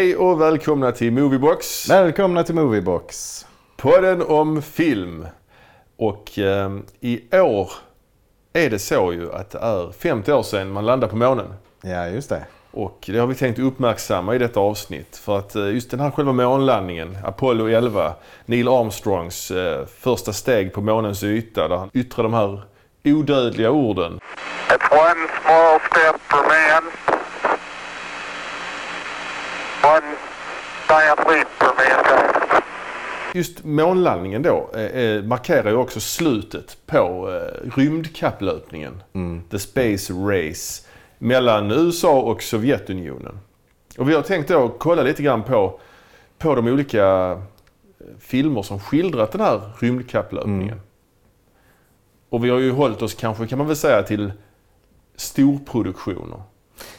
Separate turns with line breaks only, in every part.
Hej och välkomna till Moviebox.
Välkomna till Moviebox.
Podden om film. Och eh, i år är det så ju att det är 50 år sedan man landade på månen.
Ja, just det.
Och det har vi tänkt uppmärksamma i detta avsnitt. För att eh, just den här själva månlandningen, Apollo 11, Neil Armstrongs eh, första steg på månens yta där han yttrar de här odödliga orden.
It's one small step for man, one giant leap for mankind.
Just månlandningen då eh, eh, markerar ju också slutet på eh, rymdkapplöpningen. The Space Race mellan USA och Sovjetunionen. Och vi har tänkt då kolla lite grann på, på de olika eh, filmer som skildrat den här rymdkapplöpningen. Och vi har ju hållit oss kanske, kan man väl säga, till storproduktioner.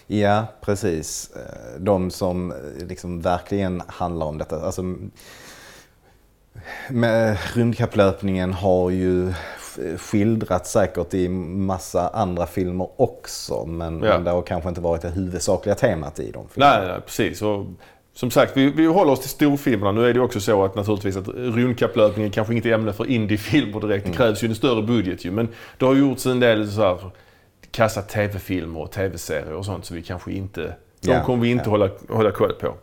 Ja, precis. Eh, De som liksom verkligen handlar om detta. Alltså, med rymdkapplöpningen har ju skildrats säkert i massa andra filmer också. Men,
Ja.
men det har kanske inte varit det huvudsakliga temat i de filmerna.
Nej, nej precis. Och som sagt, vi, vi håller oss till storfilmerna. Nu är det också så att naturligtvis att rymdkapplöpningen kanske inte är ämne för indiefilmer direkt. Det krävs ju en större budget ju. Men det har gjorts en del så här kassa tv-filmer och tv-serier och sånt så vi kanske inte... De
Ja,
kommer vi inte
ja.
hålla, hålla koll på.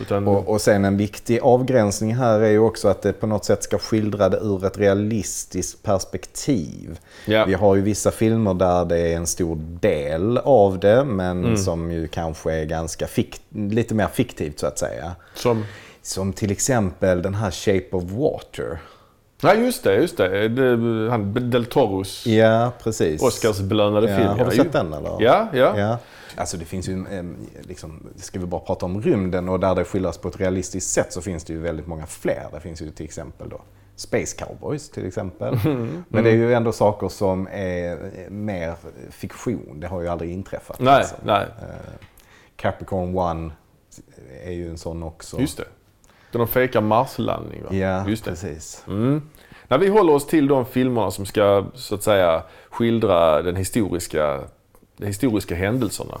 Utan,
Och, och sen en viktig avgränsning här är ju också att det på något sätt ska skildra det ur ett realistiskt perspektiv.
Ja.
Vi har ju vissa filmer där det är en stor del av det men
Mm.
som ju kanske är ganska fikt, lite mer fiktivt så att säga.
som,
Som till exempel den här Shape of Water.
nej, just det. Just det. han, Del Toros
Ja, precis.
Oscarsbelönade
ja,
film.
Har
ja.
du sett den eller?
Ja, ja.
Ja. Alltså det finns ju, liksom, ska vi bara prata om rymden och där det skildras på ett realistiskt sätt så finns det ju väldigt många fler. Det finns ju till exempel då Space Cowboys till exempel.
Mm.
Men det är ju ändå saker som är mer fiktion. Det har ju aldrig inträffat.
Nej,
alltså.
nej.
Eh, Capricorn One är ju en sån också.
Just det. Där de fejkar Marslandning va?
Ja,
just det.
precis.
Mm. När vi håller oss till de filmerna som ska så att säga skildra den historiska, de historiska händelserna.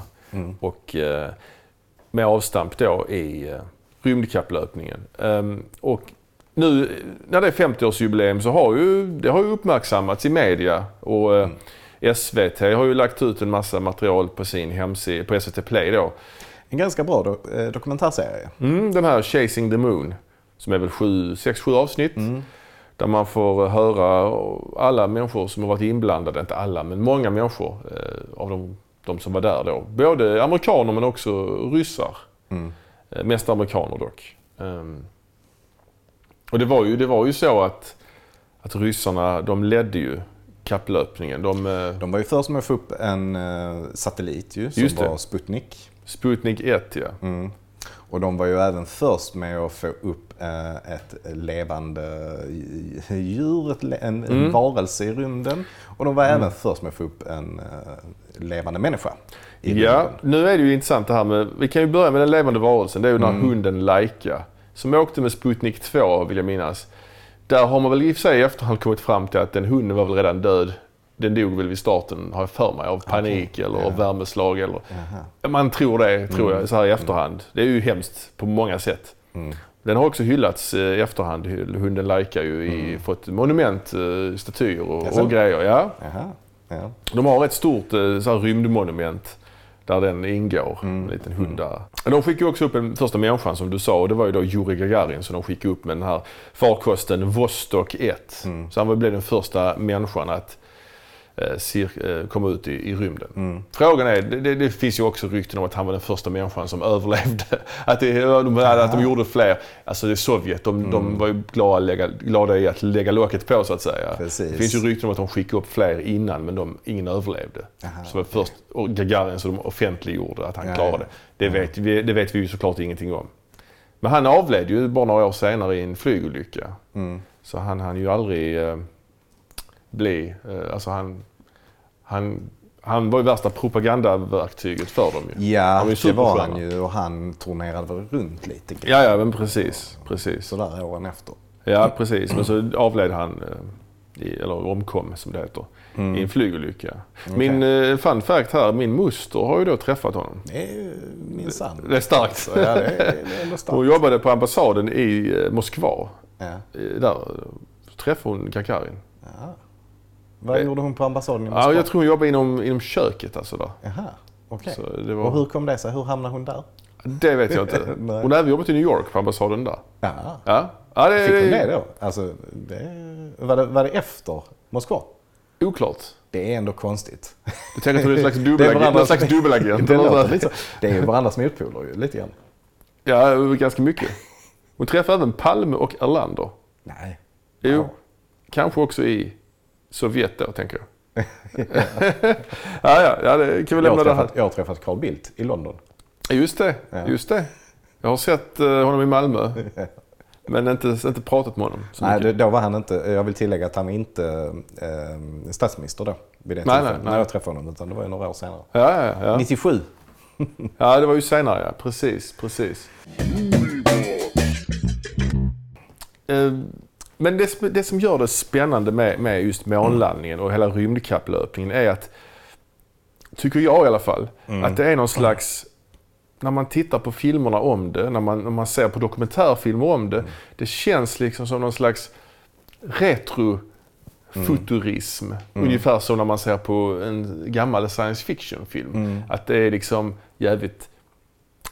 Och eh, med avstamp då i eh, rymdkapplöpningen. Ehm, och nu när det är 50-årsjubileum så har ju det har ju uppmärksammats i media. Och eh, SVT har ju lagt ut en massa material på sin hemsida, på SVT Play då.
En ganska bra do- eh, dokumentärserie.
Mm, den här Chasing the Moon. Som är väl 6-7 avsnitt. Där man får höra alla människor som har varit inblandade, inte alla men många människor eh, av de, de som var där då. Både amerikaner men också ryssar. Eh, mest amerikaner dock. Ehm, och det var ju, det var ju så att, att ryssarna de ledde ju kapplöpningen. De, eh,
De var ju först med att få upp en eh, satellit ju, som var Sputnik.
Sputnik 1 ja.
Mm. Och de var ju även först med att få upp eh, ett levande djur, en, en
Mm.
varelse i rymden. Och de var även först med att få upp en eh, levande människa
Ja,
rymden.
nu är det ju intressant det här med, vi kan ju börja med den levande varelsen. Det är ju den
Mm.
här hunden Laika. Som åkte med Sputnik 2 vill jag minnas. Där har man väl i och för sig i efterhand kommit fram till att den hunden var väl redan död. Den dog väl vid starten, har jag för mig, av panik eller av värmeslag eller... Man tror det, tror
Mm.
jag, så här i efterhand. Det är ju hemskt på många sätt. Den har också hyllats eh, i efterhand, hunden Laika ju, i, fått monument, eh, statyer och,
Mm.
Och grejer. Ja.
Jaha. Ja.
De har ett stort eh, så här, rymdmonument där den ingår. En liten hund där. De skickade också upp den första människan som du sa och det var ju då Yuri Gagarin som de skickade upp med den här farkosten Vostok 1. Så han blev den första människan att eh, eh, komma ut i, i rymden. Frågan är, det, det, finns ju också rykten om att han var den första människan som överlevde. Att, det, de, att de gjorde fler. Alltså det är Sovjet, de, de var ju glada, lägga, glada i att lägga locket på så att säga.
Precis.
Det finns ju rykten om att de skickade upp fler innan men de, ingen överlevde. Så det var först Gagarin som de offentliggjorde att han
Ja,
klarade
ja.
det. Vet, vi, det vet vi ju såklart ingenting om. Men han avled ju bara några år senare i en flygolycka.
Mm.
Så han hann ju aldrig eh, bli, eh, alltså han, han, han var ju värsta propagandaverktyget för dem ju.
Ja,
Han var ju
det var han ju och han turnerade väl runt lite
Ja, ja men precis. precis.
sådär åren efter.
Ja, precis. Men så avled han eh, eller omkom som det heter. I en flygolycka. Min eh, fun fact här, min moster har ju då träffat honom.
Det är minsann.
Det är starkt.
Så, ja, det är, det är ändå
Hon
starkt.
jobbade på ambassaden i Moskva.
Ja.
Där träffade hon Gagarin.
Ja. Vad gjorde hon på ambassaden i Moskva?
Ja, jag tror hon jobbade inom, inom köket alltså där.
Jaha, okej.
Det var-
Och hur kom det sig? Hur hamnade hon där?
Det vet jag inte. Hon har även jobbat i New York på ambassaden där.
Ja.
Ja, ja det
Fick hon det då? Alltså, det, var, det, var det efter Moskva?
oklart.
Det är ändå konstigt.
Du tänker att hon är en slags
Det är
dubbelagent? Någon slags dubbelagent?
det, låter det är ju varandras motpoler lite grann.
Ja, ganska mycket. Hon träffade även Palme och Erlander.
Nej.
Jo,
Wow.
kanske också i Sovjet då, tänker jag. ja, ja, ja, det kan vi
Jag
lämna
har,
det här.
träffat, jag har träffat Carl Bildt i London.
Just det,
Ja.
just det. Jag har sett eh, honom i Malmö. Men inte, inte pratat med honom så
Nej,
mycket.
då var han inte, jag vill tillägga att han var inte eh, statsminister då. Vid det
Nej,
tillfället,
nej,
när
nej.
jag träffade honom. Utan det var ju några år senare.
Ja, ja, ja.
97.
ja, det var ju senare ja. Precis, precis. Eh, Men det, som- det som gör det spännande med, med just månlandningen och hela rymdkapplöpningen är att, tycker jag i alla fall, att det är någon slags när man tittar på filmerna om det, när man, när man ser på dokumentärfilmer om det, det känns liksom som någon slags retrofuturism. Ungefär som när man ser på en gammal science fiction-film. Att det är liksom jävligt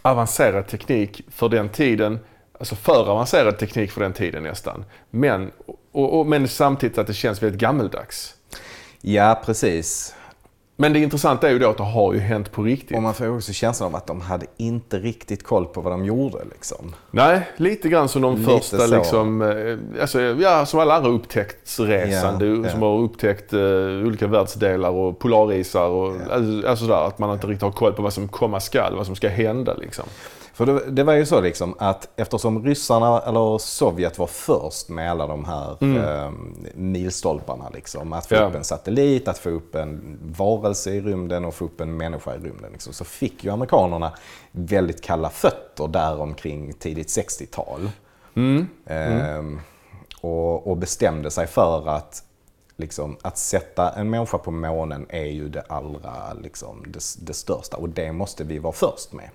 avancerad teknik för den tiden. Alltså för avancerad teknik för den tiden nästan. Men, och, och, men samtidigt att det känns väldigt gammeldags.
Ja, precis.
Men det intressanta är ju då att det har ju hänt på riktigt.
Och man får också känslan av att de hade inte riktigt koll på vad de gjorde. Liksom.
Nej, lite grann som de
Lite
första,
så.
liksom, eh, alltså, ja, som alla andra upptäcktsresande
Ja, ja.
som har upptäckt eh, olika världsdelar och polarisar och alltså, alltså sådär, att man inte riktigt har koll på vad som komma skall, vad som ska hända liksom.
För det, det var ju så liksom att eftersom ryssarna, eller Sovjet var först med alla de här eh, milstolparna. Liksom, att få
Ja.
upp en satellit, att få upp en varelse i rymden och få upp en människa i rymden. Liksom, så fick ju amerikanerna väldigt kalla fötter där omkring tidigt 60-tal. Ehm, och, och bestämde sig för att Liksom, att sätta en människa på månen är ju det allra liksom, det, det största och det måste vi vara först med.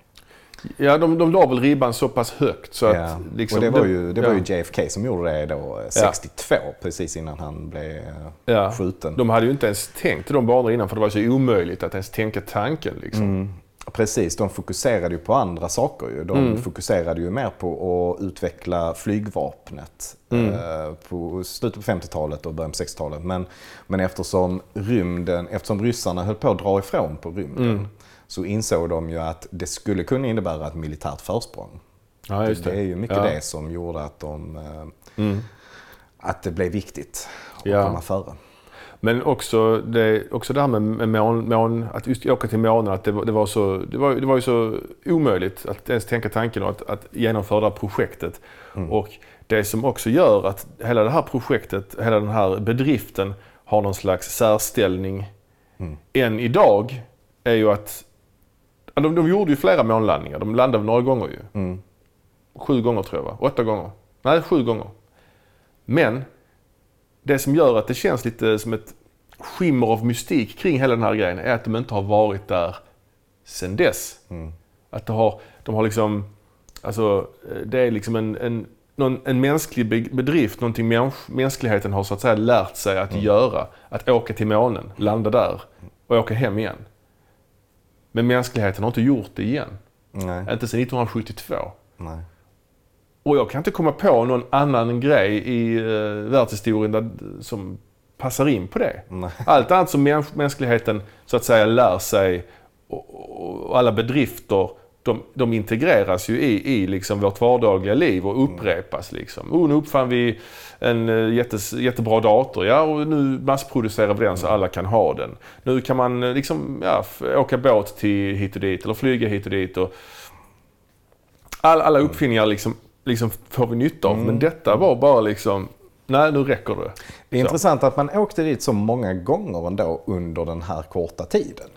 Ja, de, de la väl ribban så pass högt så
Ja.
att... Liksom,
och det var, ju, det var
ja.
ju JFK som gjorde det då, eh, 62, precis innan han blev eh,
Ja.
skjuten.
De hade ju inte ens tänkt de banorna innan för det var så omöjligt att ens tänka tanken. Liksom.
Mm. Precis, de fokuserade ju på andra saker. Ju. De
Mm.
fokuserade ju mer på att utveckla flygvapnet
Mm.
eh, på slutet på 50-talet och början på 60-talet. Men, men eftersom, rymden, eftersom ryssarna höll på att dra ifrån på rymden
Mm.
Så insåg de ju att det skulle kunna innebära ett militärt försprång.
Ja,
det.
det.
är ju mycket
Ja. Mm.
det som gjorde att, de, eh, att det blev viktigt att
Ja.
komma före.
Men också det, också det här med med mån, mån, att just åka till månen, att det, var- det, var så, det, var, det var ju så omöjligt att ens tänka tanken att, att genomföra det här projektet. Och det som också gör att hela det här projektet, hela den här bedriften har någon slags särställning än idag är ju att de, de gjorde ju flera månlandningar. De landade några gånger ju. Sju gånger tror jag va? Åtta gånger? Nej, sju gånger. Men det som gör att det känns lite som ett skimmer av mystik kring hela den här grejen är att de inte har varit där sen dess. Att det har, de har liksom, alltså eh, det är liksom en, en, någon, en mänsklig be- bedrift, någonting mäns, mänskligheten har så att säga lärt sig att göra. Att åka till månen, landa där och åka hem igen. Men mänskligheten har inte gjort det igen.
Nej,
Inte sedan 1972.
nej.
Och jag kan inte komma på någon annan grej i uh, världshistorien där, som passar in på det.
Nej.
Allt annat som mäns- mänskligheten så att säga lär sig och, och, alla bedrifter de, de integreras ju i, i liksom vårt vardagliga liv och upprepas. Liksom. Oh, nu uppfann vi en eh, jättes, jättebra dator, ja, och nu massproducerar vi den så alla kan ha den. Nu kan man eh, liksom, ja, åka båt till hit och dit eller flyga hit och dit. Och all, alla uppfinningar liksom, liksom får vi nytta av, men detta var bara liksom, nej nu räcker det.
Det är
Så.
intressant att man åkte dit så många gånger ändå under den här korta tiden.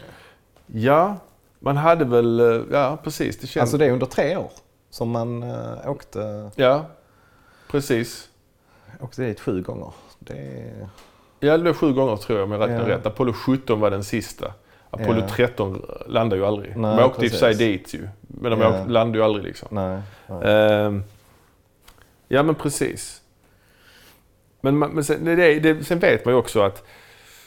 Ja, man hade väl, eh, ja precis, det känns...
Alltså det är under tre år som man äh, åkte,
Ja, precis.
åkte dit sju gånger. Det
Ja, det blev sju gånger tror jag om jag räknar
Ja.
rätt. Apollo 17 var den sista. Apollo
Ja.
13 landade ju aldrig.
Nej,
de åkte i och för sig dit ju. Men de
Ja.
landade ju aldrig liksom.
Nej. nej.
Ehm, ja men precis. Men, man- men sen, det, det, sen vet man ju också att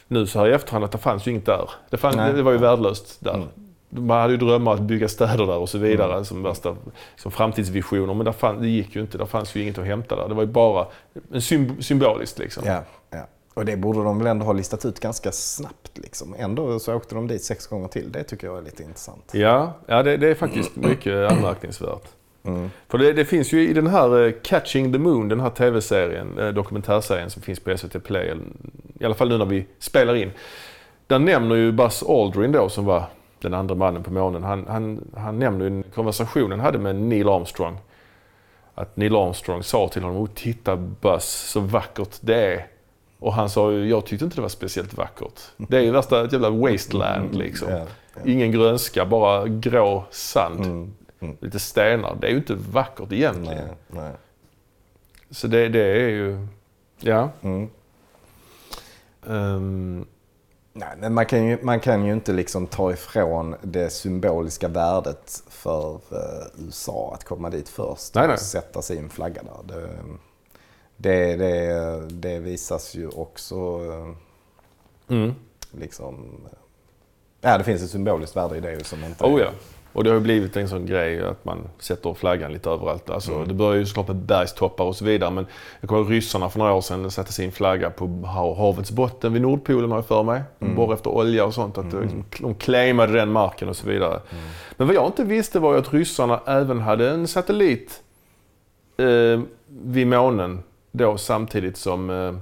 nu så här i efterhand att det fanns ju inget där. Det, fann, det var ju värdelöst där.
Mm.
Man hade ju drömmar att bygga städer där och så vidare
Mm.
som värsta som framtidsvisioner. Men där fann, det gick ju inte. Det fanns ju inget att hämta där. Det var ju bara en sym, symboliskt liksom.
Ja, ja. Och det borde de väl ändå ha listat ut ganska snabbt. Liksom. Ändå så åkte de dit sex gånger till. Det tycker jag är lite intressant.
Ja, ja det, det är faktiskt mycket anmärkningsvärt.
Mm.
För det, det finns ju i den här eh, Catching the Moon, den här tv-serien, eh, dokumentärserien som finns på SVT Play, i alla fall nu när vi spelar in. Där nämner ju Buzz Aldrin då, som var den andra mannen på månen, han, han, han nämner en konversation han hade med Neil Armstrong. Att Neil Armstrong sa till honom, oh, titta Buzz, så vackert det är. Och han sa jag tyckte inte det var speciellt vackert. Det är ju värsta jävla wasteland liksom.
Ja, ja.
Ingen grönska, bara grå sand.
Mm. Mm.
Lite stenar. Det är ju inte vackert egentligen.
Nej, nej.
Så det, det är ju... Ja.
Mm. Nej, men man kan, ju, man kan ju inte liksom ta ifrån det symboliska värdet för eh, USA att komma dit först
Nej, nej.
och sätta sin flagga där. Det, det, det, det visas ju också eh,
mm.
liksom... Ja, det finns ett symboliskt värde i det som inte...
Oh ja. Och det har ju blivit en sån grej att man sätter flaggan lite överallt. Alltså,
Mm.
Det börjar ju såklart med bergstoppar och så vidare. Men jag kommer ihåg ryssarna för några år sedan satte sin flagga på hav- havets botten vid Nordpolen har jag för mig.
Mm.
Borra efter olja och sånt. Att liksom, de claimade den marken och så vidare.
Mm.
Men vad jag inte visste var ju att ryssarna även hade en satellit eh, vid månen då samtidigt som, eh,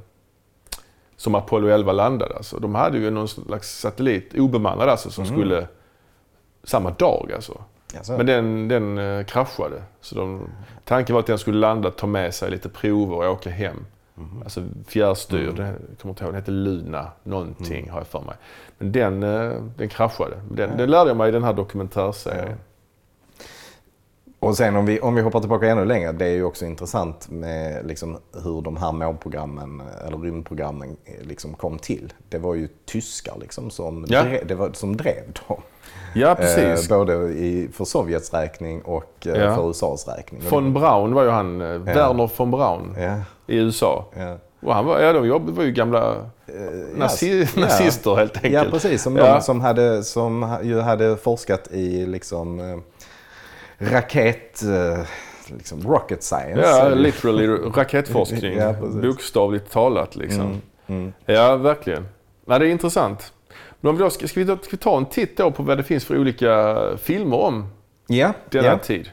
som Apollo 11 landade. Alltså, de hade ju någon slags satellit, obemannad alltså, som
Mm.
skulle samma dag alltså.
Alltså,
Men den, den eh, kraschade. Så de, tanken var att den skulle landa, ta med sig lite prover och åka hem.
Mhm.
Alltså fjärrstyr,
Mm.
jag kommer inte ihåg, den hette Luna någonting har jag för mig. Men den, eh, den kraschade. Den, den lärde jag mig i den här dokumentärserien.
Och sen om vi, om vi hoppar tillbaka ännu längre, det är ju också intressant med liksom hur de här målprogrammen, eller rymdprogrammen, eh, liksom kom till. Det var ju tyskar liksom som,
Ja.
drev, det var, som drev dem.
Ja, precis.
Eh, både i, för Sovjets räkning och eh,
Ja.
för USAs räkning.
Von Braun var ju han, eh, Werner von Braun
Ja,
i USA.
ja.
Och han var, ja, de jobb, var ju gamla nazi,
ja.
nazister helt enkelt.
Ja, precis. Som
Ja.
de som, hade, som ju hade forskat i liksom, raket... Eh, liksom rocket science.
Ja, literally raketforskning.
Ja.
Bokstavligt talat liksom.
Mm, mm.
Ja, verkligen. Nej, det är intressant. Men om vi då, ska, ska, vi då, ska vi ta en titt då på vad det finns för olika filmer om
Ja,
denna
ja.
tid?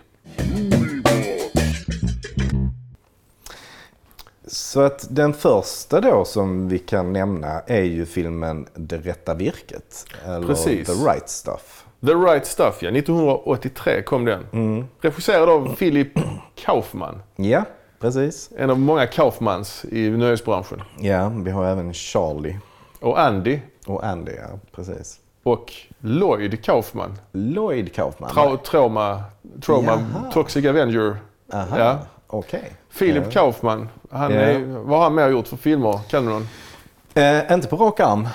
Så att den första då som vi kan nämna är ju filmen Det rätta virket. Eller
Precis.
The Right Stuff.
The Right Stuff, ja. 1983 kom den.
Mm.
Regisserad av Philip Kaufman.
Ja, precis.
En av många Kaufmans i nöjesbranschen.
Ja, vi har även Charlie
Och Andy
och Andy, ja, precis.
och Lloyd Kaufman.
Lloyd Kaufman.
Tra- trauma, trauma
Jaha.
Toxic Avenger.
Aha,
Ja.
okej.
Philip
Ja.
Kaufman. Han
Ja.
är, vad har han mer gjort för filmer? Kan du någon?
Eh, inte på rak arm.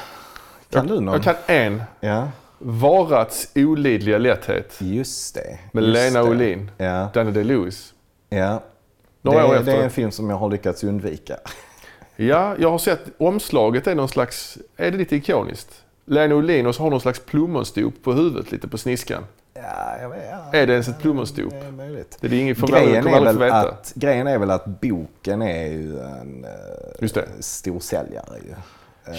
Kan du någon?
Jag kan en.
Ja,
Varats olidliga lätthet.
just det.
Med
just
Lena
det.
Olin.
Ja,
Danny DeLewis.
ja.
Några
det,
år efter.
det är en film som jag har lyckats undvika.
Ja, jag har sett omslaget är någon slags, är det lite ikoniskt? Lena Olin och så har någon slags plommonstop på huvudet lite på sniskan.
Ja, jag vet, ja.
Är det ens ett plommonstop?
Det är möjligt.
Det är ingen
Grejen är, väl
veta.
att, grejen är väl att boken är ju en eh,
Just det.
stor säljare. Ju.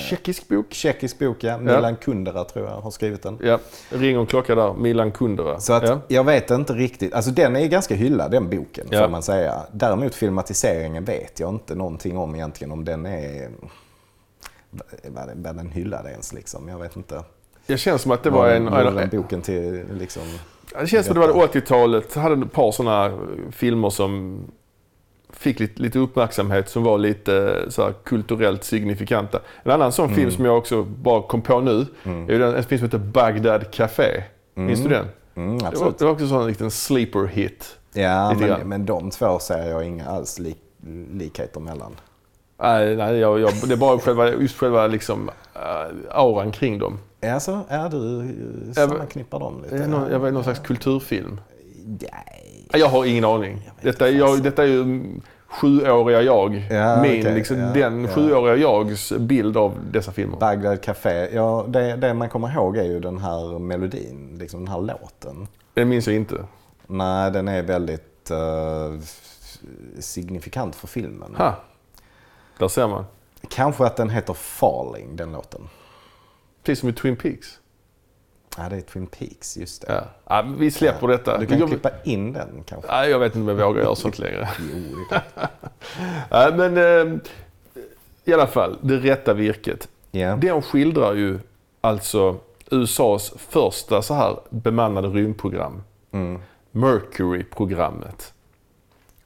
Tjeckisk bok.
Tjeckisk bok, ja. Milan Kundera tror jag har skrivit den.
Ja, ring och klocka där. Milan Kundera.
Så att
ja.
jag vet inte riktigt. Alltså den är ganska hyllad den boken
Ja.
får man säga. Däremot filmatiseringen vet jag inte någonting om egentligen. Om den är... Vad den, hyllad ens liksom. Jag vet inte.
Det känns som att det var en... en,
den boken till liksom...
det känns som att det var 80-talet. hade ett par sådana filmer som fick lite, lite uppmärksamhet som var lite så här, kulturellt signifikanta. En annan sån
Mm.
film som jag också bara kom på nu är ju den, en film som heter Bagdad Café. Minns du den?
Mm,
Det var, det var också en sån liten sleeper hit.
Ja, men, men de två ser jag inga alls lik, likheter mellan.
Nej, nej jag, jag, det är bara själva, just själva liksom, uh, auran kring dem.
Alltså, är du sammanknippar dem lite?
Är någon, jag vet, någon slags kulturfilm.
Nej.
Jag har ingen aning. Detta, är- jag, detta är ju sjuåriga jag.
Ja,
Min,
okej,
liksom,
ja,
den
ja.
sjuåriga jags bild av dessa filmer.
Bagdad Café. Ja, det, det man kommer ihåg är ju den här melodin, liksom den här låten.
Den minns jag inte.
Nej, den är väldigt eh, signifikant för filmen.
Ha. Där ser man.
Kanske att den heter Falling, den låten.
Precis som i Twin Peaks.
Ja, det är Twin Peaks, just det.
Ja. Ja, vi släpper detta.
Du kan
jag,
klippa in den kanske.
Nej, jag vet inte om jag vågar göra sånt längre.
Jo, det
Nej, men eh, i alla fall, det rätta virket.
Ja.
Den skildrar ju alltså USAs första så här bemannade rymdprogram.
Mm.
Mercury-programmet.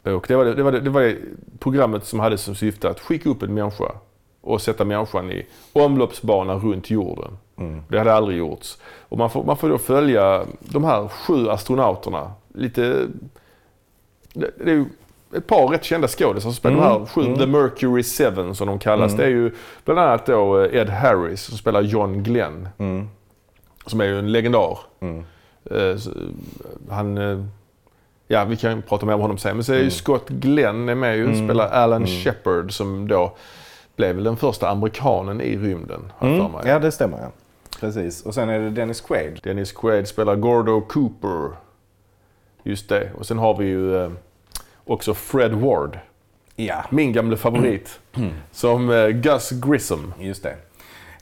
Och det var det, det, var det, det var det programmet som hade som syfte att skicka upp en människa och sätta människan i omloppsbana runt jorden.
Mm.
Det hade aldrig gjorts. Och man får, man får då följa de här sju astronauterna. Lite... Det, det är ju ett par rätt kända skådisar som spelar de här sju, The Mercury Seven som de kallas. Det är ju bland annat då eh, Ed Harris som spelar John Glenn.
Mm.
Som är ju en legendar.
Mm.
Så, Han, ja vi kan prata mer om honom sen. Men så är ju Scott Glenn är med ju, spelar Alan Shepard som då blev väl den första amerikanen i rymden. För mig.
Ja, det stämmer ja. Precis. Och sen är det Dennis Quaid.
Dennis Quaid spelar Gordo Cooper. Just det. Och sen har vi ju eh, också Fred Ward.
Ja,
Min gamla favorit. Som eh, Gus Grissom.
just det.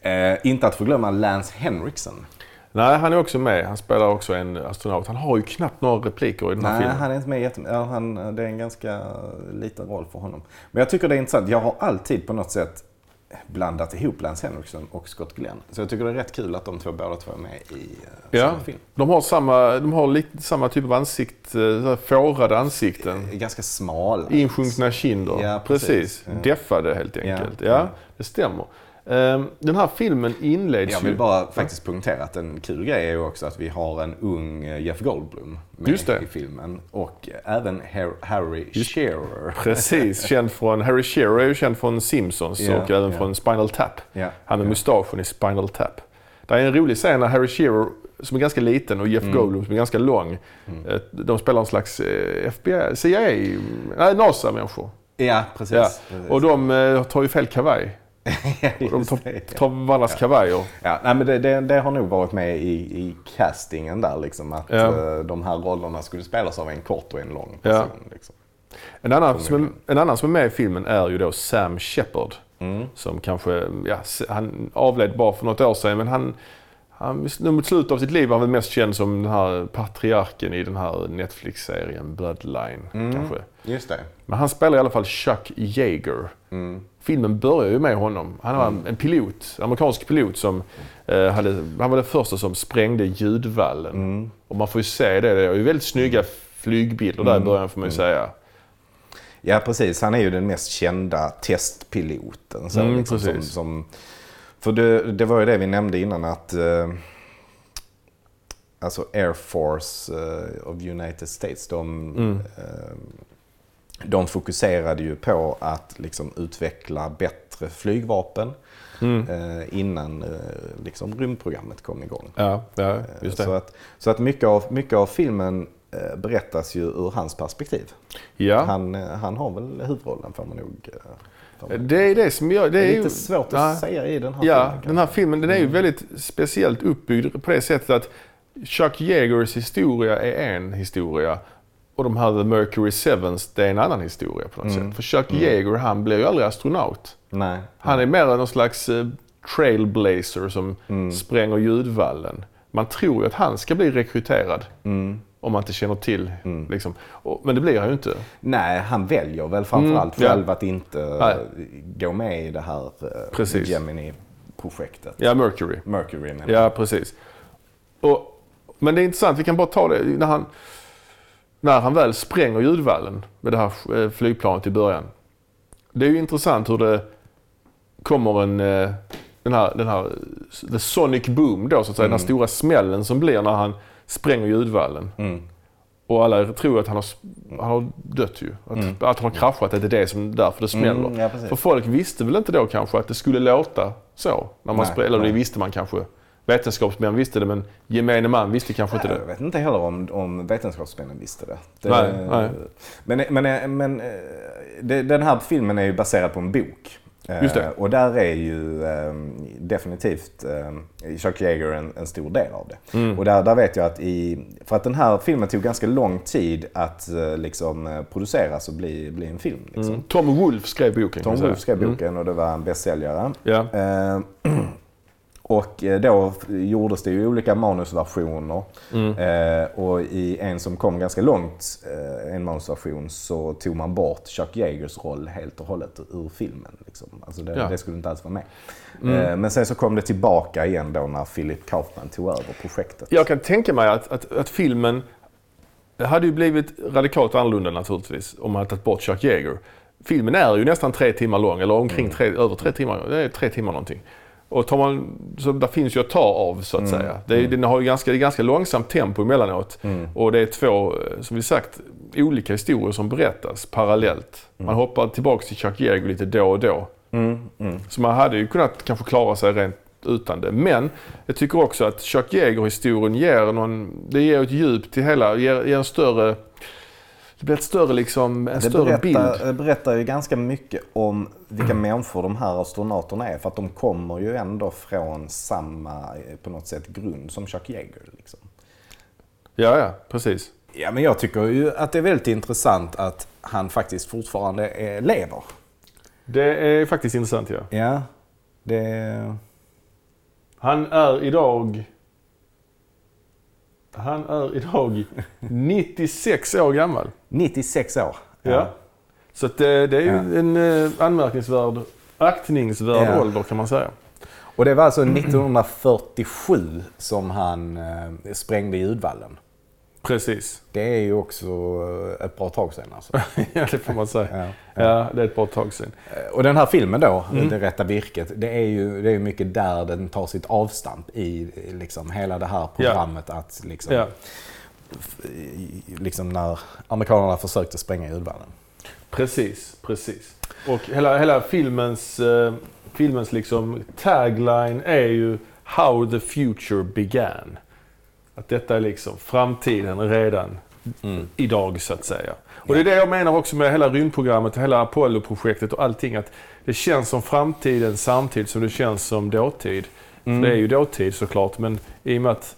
Eh, inte att förglömma Lance Henriksen.
Nej, han är också med. Han spelar också en astronaut. Han har ju knappt några repliker i den här
Nej,
filmen.
han är inte med jättemycket. Ja, han, det är en ganska liten roll för honom. Men jag tycker det är intressant. Jag har alltid på något sätt blandat ihop Lance Henriksen och Scott Glenn. Så jag tycker det är rätt kul att de två båda två är med i uh,
Ja,
samma film.
de har, samma, de har lite samma typ av ansikt, eh, fårade ansikten.
Ganska smala.
Insjunkna kinder.
Ja,
precis.
precis. Ja.
Deffade helt enkelt. Ja,
Ja.
det stämmer. Ehm, Den här filmen inleds
Jag
ju...
vill bara faktiskt punktera att en kul grej är ju också att vi har en ung eh, Jeff Goldblum med
Just
i filmen. Och även Har- Harry Shearer.
Precis, känd från... Harry Shearer är ju känd från Simpsons
Ja,
och även
ja.
från Spinal Tap.
Ja,
Han med mustaschen i Spinal Tap. Det är en rolig scen när Harry Shearer, som är ganska liten, och Jeff
Mm.
Goldblum som är ganska lång. eh, De spelar en slags eh, FBI, CIA, nej NASA-människor.
Ja, precis.
Ja.
precis.
Och de eh, tar ju fel kavaj.
Ja,
Och de tar, tar varandras kavajer.
Ja, nej, men det, det, det har nog varit med i, i castingen där liksom. Att
Ja.
eh, de här rollerna skulle spelas av en kort och en lång
Ja.
person. Liksom.
En annan, som är, en annan som är med i filmen är ju då Sam Shepard.
Mm.
Som kanske, ja, han avled bara för något år sedan men han, han mot slutet av sitt liv var han väl mest känd som den här patriarken i den här Netflix-serien Bloodline.
Mm.
Kanske.
Just det.
Men han spelar i alla fall Chuck Yeager.
Mm.
Filmen börjar ju med honom. Han var en pilot, amerikansk pilot som eh, hade, han var den första som sprängde ljudvallen.
Mm.
Och man får ju se det, det är ju väldigt snygga flygbilder där i början får man ju säga.
Ja, precis. Han är ju den mest kända testpiloten. Så,
Mm,
liksom, som, som, för det, det var ju det vi nämnde innan att eh, alltså Air Force eh, of United States, de,
Mm.
eh, de fokuserade ju på att liksom, utveckla bättre flygvapen
Mm.
eh, innan eh, liksom, rymdprogrammet kom igång.
Ja, ja, just det.
Så att, så att mycket, av, mycket av filmen eh, berättas ju ur hans perspektiv.
ja.
Han, eh, han har väl huvudrollen får man nog... eh,
Det är det som gör... Det
Det
är,
är
ju,
lite svårt
Ja.
att säga i den här
Ja,
filmen.
den här filmen den är ju väldigt speciellt uppbyggd på det sättet att Chuck Yeagers historia är en historia och de här The Mercury Sevens, det är en annan historia på något sätt. För Chuck Yeager, han blir ju aldrig astronaut.
Nej.
Han är mer någon slags eh, trailblazer som spränger ljudvallen. Man tror ju att han ska bli rekryterad. Om man inte känner till. Liksom. Och, men det blir han ju inte.
Nej, han väljer väl framförallt
Mm, ja.
själv att inte
Nej.
gå med i det här eh,
Precis.
Gemini-projektet.
Ja, Mercury.
Mercury menar
Ja, precis. Och, men det är intressant, vi kan bara ta det när han, när han väl spränger ljudvallen med det här eh, flygplanet i början. Det är ju intressant hur det kommer en, eh, den här, den här the sonic boom då så att säga, den här stora smällen som blir när han spränger ljudvallen.
Mm.
Och alla tror att han har, han har dött ju. Att, att han har kraschat, att det är det som, därför det smäller.
Mm, ja.
För folk visste väl inte då kanske att det skulle låta så. När man
Nej,
spelade, eller det
nej.
visste man kanske. Vetenskapsmän visste det men gemene man visste kanske inte
Jag
det.
vet inte heller om, om vetenskapsmännen visste det. det
Nej, nej.
Men, men, men eh, det, den här filmen är ju baserad på en bok. Eh,
Just det.
Och där är ju eh, definitivt eh, Chuck Yeager en, en stor del av det.
Mm.
Och där, där vet jag att i, för att den här filmen tog ganska lång tid att liksom produceras och bli, bli en film. Liksom.
Mm. Tom Wolfe skrev boken
Tom. Wolfe skrev boken och det var en bästsäljare.
Ja.
Eh, och eh, då gjordes det ju olika manusversioner. Eh, och i en som kom ganska långt, eh, en manusversion, så tog man bort Chuck Yeagers roll helt och hållet ur filmen. Liksom. Alltså det,
Ja.
det skulle inte alls vara med. Eh, men sen så kom det tillbaka igen då när Philip Kaufman tog över projektet.
Jag kan tänka mig att, att, att filmen hade ju blivit radikalt annorlunda naturligtvis om man hade tagit bort Chuck Yeager. Filmen är ju nästan tre timmar lång, eller omkring tre, över tre timmar. Det är tre timmar någonting. Och tar man, så där finns ju att ta av så att säga. Det är, Den har ju ganska, det är ganska långsamt tempo emellanåt. Och det är två, eh, som vi sagt, olika historier som berättas parallellt. Man hoppar tillbaka till Chuck Yeager lite då och då. Så man hade ju kunnat kanske klara sig rent utan det. Men jag tycker också att Chuck Yeager-historien ger någon, det ger ett djup till hela, ger, ger en större, det blir ett större liksom, en
Det
större bild.
berättar, det berättar ju ganska mycket om vilka människor de här astronauterna är. För att de kommer ju ändå från samma, eh, på något sätt, grund som Chuck Yeager. Liksom.
Ja, ja, precis.
Ja, men jag tycker ju att det är väldigt intressant att han faktiskt fortfarande är, lever.
Det är faktiskt intressant ja.
Ja, det...
Han är idag... Han är idag 96 år gammal.
96 år.
Ja. Så att det, det är ju
Ja.
en eh, anmärkningsvärd, aktningsvärd
Ja.
ålder kan man säga.
Och det var alltså 1947 som han eh, sprängde ljudvallen.
Precis.
Det är ju också eh, ett bra tag sedan alltså.
ja, det får man säga.
Ja.
Ja, det är ett bra tag sedan.
Och den här filmen då,
Mm.
Det rätta virket, det är ju det är mycket där den tar sitt avstamp i liksom hela det här programmet. Att liksom,
Ja.
liksom när amerikanerna försökte spränga ljudvallen.
Precis, precis. Och hela, hela filmens, eh, filmens liksom tagline är ju How the future began. Att detta är liksom framtiden redan idag så att säga. Och det är det jag menar också med hela rymdprogrammet, hela Apollo-projektet och allting. Att det känns som framtiden samtidigt som det känns som dåtid. För det är ju dåtid såklart, men i och med att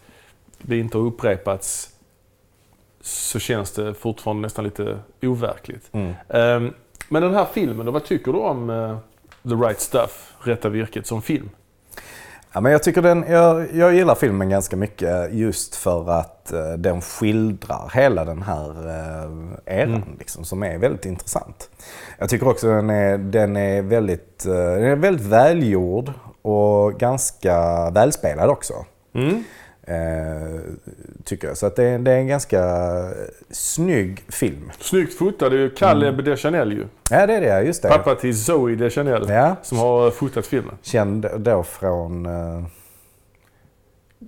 det inte har upprepats så känns det fortfarande nästan lite overkligt. Ehm, men den här filmen då, vad tycker du om eh, The Right Stuff, Rätta Virket, som film?
Ja, men jag, tycker den, jag, jag gillar filmen ganska mycket just för att eh, den skildrar hela den här eh, eran liksom, som är väldigt intressant. Jag tycker också den är, den är, väldigt, eh, den är väldigt välgjord och ganska välspelad också. Eh, tycker jag. Så att det, är- det är en ganska snygg film.
Snyggt fotad, det är ju Kalle Deschanel ju.
Ja, det är det. Just det.
Pappa till Zoe Deschanel
Ja.
som har fotat filmen.
Känd då från uh,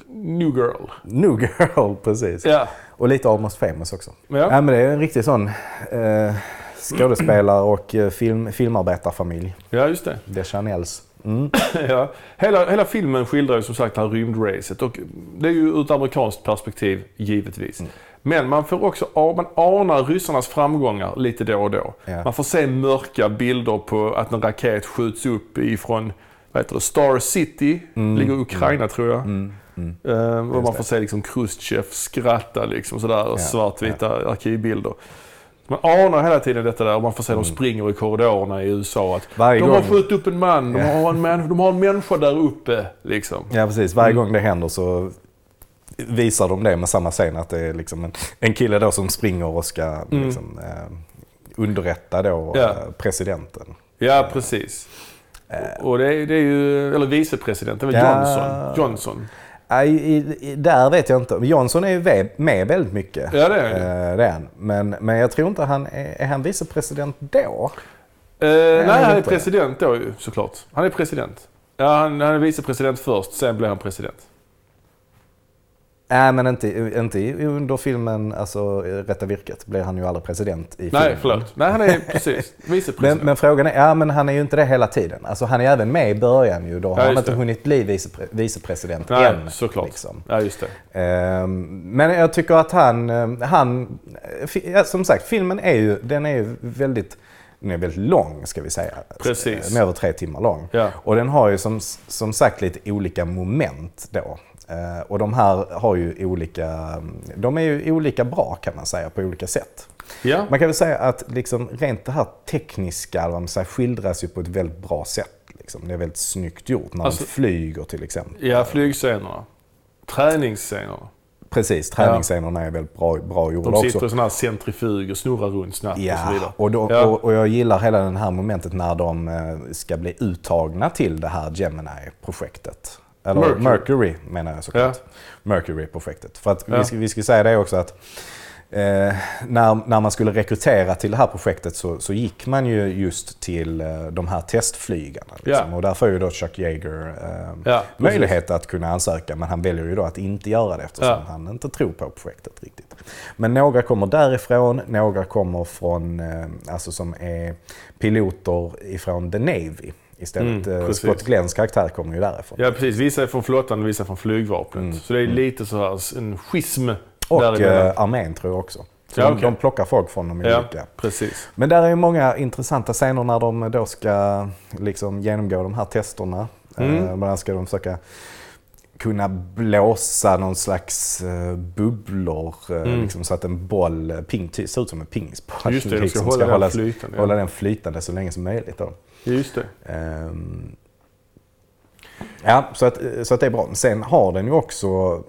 New Girl.
New Girl, precis.
Ja.
Och lite Almost famous också.
Ja.
Ja, men det är en riktig sån eh, skådespelare och eh, film, filmarbetarfamilj.
ja, just det.
Deschanels. Mm.
ja. hela, hela filmen skildrar ju som sagt det här rymdracet och det är ju ur ett amerikanskt perspektiv givetvis.
Mm.
Men man får också man anar ryssarnas framgångar lite då och då.
Ja.
Man får se mörka bilder på att en raket skjuts upp ifrån vad heter det, Star City, ligger i Ukraina tror jag. Ehm, och
Mm.
Man får se liksom Khrushchev skratta liksom sådär och
Ja,
svartvita arkivbilder. Man anar hela tiden detta där och man får se dem springer i korridorerna i USA. Att
Mm. Varje
de har
gång-
skjutit upp en man, de
Ja.
har en, män, de har en människa där uppe. Liksom.
Ja, precis. Varje gång det händer så visar de det med samma scen. Att det är liksom en, en kille då som springer och ska liksom, eh, underrätta då
Ja.
eh, presidenten.
Ja, precis. Och det är, det är ju, eller vicepresidenten,
Ja.
Johnson. Johnson.
Nej, där vet jag inte. Johnson är ju med väldigt mycket.
Ja, det är
Eh, det är han. Men, men jag tror inte han är, är han vicepresident då?
Eh, nej, han är
inte.
president då ju såklart. Han är president. Ja, han, han är vicepresident först, sen blir han president.
Nej, men inte, inte under filmen alltså, Rätta virket blir han ju aldrig president i
Nej,
filmen.
förlåt. Nej, han är precis
Men,
vicepresident.
men frågan är, ja men han är ju inte det hela tiden. Alltså han är även med i början ju. Då har
Ja,
han inte
det.
hunnit bli vicepre, vicepresident
Nej,
än.
såklart.
Liksom.
Ja, just det.
Ehm, Men jag tycker att han, eh, han fi- ja, som sagt, filmen är ju, den är ju väldigt, den är väldigt lång ska vi säga.
Precis.
Den är över tre timmar lång.
Ja.
Och den har ju som, som sagt lite olika moment då. Eh, Och de här har ju olika, de är ju olika bra kan man säga på olika sätt.
Ja,
Man kan väl säga att liksom rent det här tekniska vad man säger, skildras ju på ett väldigt bra sätt. Liksom. Det är väldigt snyggt gjort när
Alltså-
de flyger till exempel.
ja flygscenerna. Träningsscenerna.
Precis, träningsscenerna är väldigt bra, bra gjorda
De
också.
sitter i sådana här centrifug och snurrar runt snabbt och så
Ja,
vidare.
och, då,
Ja.
och, och jag gillar hela det här momentet när de eh, ska bli uttagna till det här Gemini-projektet. Eller
Mercury.
Mercury, menar jag såklart. Mercury-projektet. För att
Ja.
vi, ska, vi ska säga det också att eh, när, när man skulle rekrytera till det här projektet så, så gick man ju just till eh, de här testflygarna. Liksom.
Ja.
Och där får ju då Chuck Yeager eh,
Ja,
möjlighet att kunna ansöka men han väljer ju då att inte göra det eftersom
Ja.
han inte tror på projektet riktigt. Men några kommer därifrån, några kommer från, eh, alltså som är piloter ifrån The Navy. Istället,
Mm,
eh. Scott Glenns karaktär kommer ju därifrån.
Ja, precis. Vissa är från flottan och vissa från flygvapnet. Så det är lite så här en schism
Mm. Och eh, armén tror jag också. Så
Ja,
de,
okej.
de plockar folk från dem i
Ja,
olika.
precis.
Men där är ju många intressanta scener när de då ska liksom genomgå de här testerna.
Mm.
Eh, Bland annat ska de försöka kunna blåsa någon slags eh, bubblor eh,
Mm.
liksom, så att en boll, eh, ping, ser ut som en pingisboll.
Just det, de ska hålla den
hållas-
flytande.
hålla
Ja.
den flytande så länge som möjligt. Då.
Just det.
Ehm, ja, så att, så att det är bra. Sen har den ju också,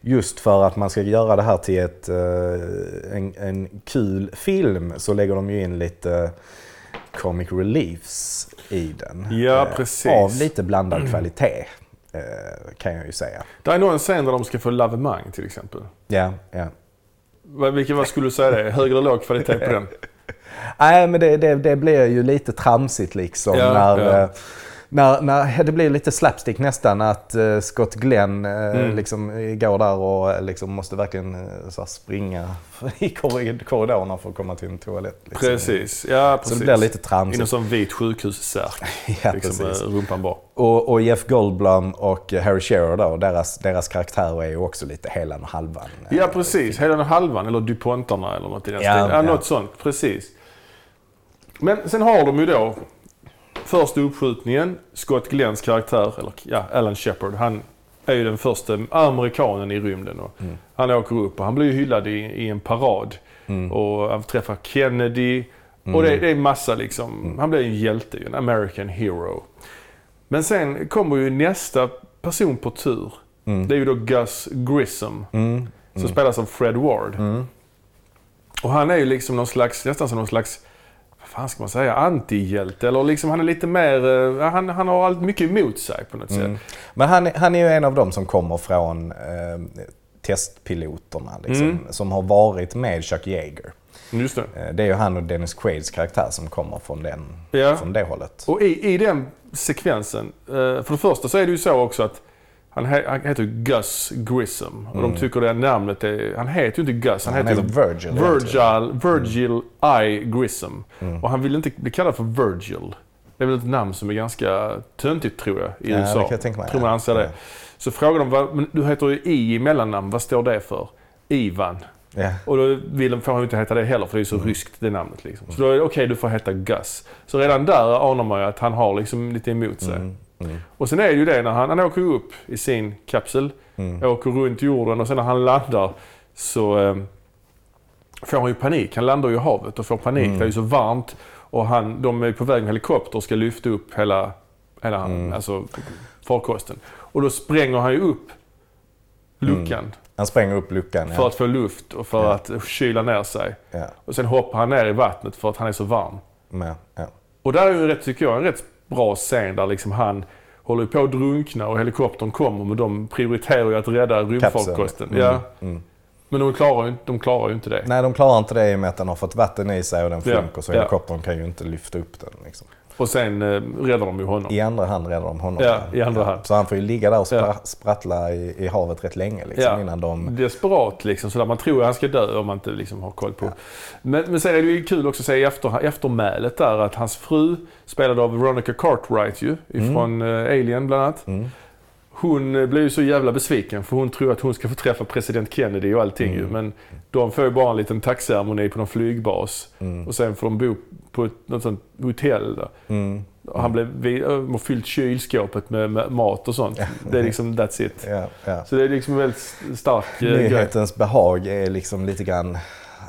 just för att man ska göra det här till ett, eh, en, en kul film, så lägger de ju in lite comic reliefs i den.
Ja,
Eh,
precis.
Av lite blandad kvalitet, eh, kan jag ju säga.
Det är någon scen där de ska få lavemang till exempel.
Ja, ja.
Vilken, vad skulle du säga det? Hög eller låg kvalitet på den?
Nej, men det, det, det blir ju lite tramsigt liksom.
Ja,
när,
ja.
eh, När, när, det blir lite slapstick nästan att eh, Scott Glenn eh,
Mm.
liksom, går där och liksom, måste verkligen så springa i korri- korridorerna för att komma till en toalett. Liksom.
Precis. Ja,
Så
precis.
det blir lite
I någon
tramsigt.
sån vit sjukhussärk.
Ja,
liksom, rumpan bara.
Och, och Jeff Goldblum och Harry Shearer då, deras, deras karaktärer är ju också lite helan och halvan.
Ja, precis. Hela den halvan, eller DuPontarna eller något i den
Ja,
stilen. Ja. något sånt. Precis. Men sen har de ju då första uppskjutningen. Scott Glenns karaktär, eller ja, Alan Shepard, han är ju den första amerikanen i rymden. Och
Mm.
Han åker upp och han blir ju hyllad i, i en parad.
Mm.
Och han träffar Kennedy. Och det, det är massa liksom. Han blir en hjälte, en American hero. Men sen kommer ju nästa person på tur. Det är ju då Gus Grissom.
Mm.
Som spelas av Fred Ward. Och han är ju liksom någon slags, nästan som någon slags, vad fan ska man säga, antihjälte. Eller liksom han är lite mer, eh, han, han har allt mycket emot sig på något
Mm.
sätt.
Men han, han är ju en av dem som kommer från eh, testpiloterna liksom,
Mm.
som har varit med Chuck Yeager.
Just det.
Eh, Det är ju han och Dennis Quaids karaktär som kommer från, den,
Ja.
från det hållet.
Och i, i den sekvensen, eh, för det första så är det ju så också att han, he, han heter Gus Grissom. Och de tycker det namnet är, han heter ju inte Gus, han,
Mm. Han
heter,
Virgil.
Virgil, Virgil I. Grissom. Och han vill inte bli kallad för Virgil. Det är väl ett namn som är ganska töntigt tror jag i
Ja, det
USA.
kan jag
tror man
ja.
anser det.
Ja.
Så frågar de, vad, men du heter ju I i mellannamn, vad står det för? Ivan.
Ja.
Och då vill de, får han ju inte heta det heller för det är så
Mm.
ryskt det namnet. Liksom. Så då är det okej, du får heta Gus. Så redan där anar man ju att han har liksom lite emot sig.
Mm.
Och sen är det ju det när han, han åker upp i sin kapsel,
Mm.
åker runt jorden och sen när han landar så eh, får han ju panik. Han landar ju i havet och får panik.
Mm.
Det är ju så varmt och han, de är på väg med helikopter och ska lyfta upp hela, hela
Mm.
alltså, farkosten. Och då spränger han ju upp luckan
Han spränger upp luckan.
för
Mm. Ja.
att få luft och för
Ja.
att kyla ner sig.
Ja.
Och sen hoppar han ner i vattnet för att han är så varm.
Ja.
Och där är ju rätt, tycker jag, en rätt bra scen där liksom han håller på att drunkna och helikoptern kommer men de prioriterar ju att rädda rymdfarkosten.
Mm.
Ja.
Mm.
Men de klarar, ju, inte- de klarar ju inte det.
Nej, de klarar inte det i och med att den har fått vatten i sig och den
Ja.
sjunker så
Ja.
helikoptern kan ju inte lyfta upp den. Liksom.
Och sen eh, räddar de ju honom.
I andra hand räddar de honom.
Ja, i andra hand.
Så han får ju ligga där och spra-
Ja.
sprattla i, i havet rätt länge liksom, innan de...
Desperat liksom, sådär. Man tror att han ska dö om man inte liksom har koll på. Men, men sen är det ju kul också att se i efter, eftermälet där att hans fru, spelad av Veronica Cartwright ju, ifrån eh, Alien bland annat.
Mm.
Hon eh, blir ju så jävla besviken för hon tror att hon ska få träffa president Kennedy och allting
Mm.
ju. Men de får ju bara en liten tackceremoni på någon flygbas. Och sen får de bo på ett, något sånt hotell där.
Mm.
Och han blev, de har fyllt kylskåpet med, med mat och sånt. Det är liksom, that's it.
Ja, ja.
Så det är liksom en väldigt stark eh, grej.
Nyhetens behag är liksom lite grann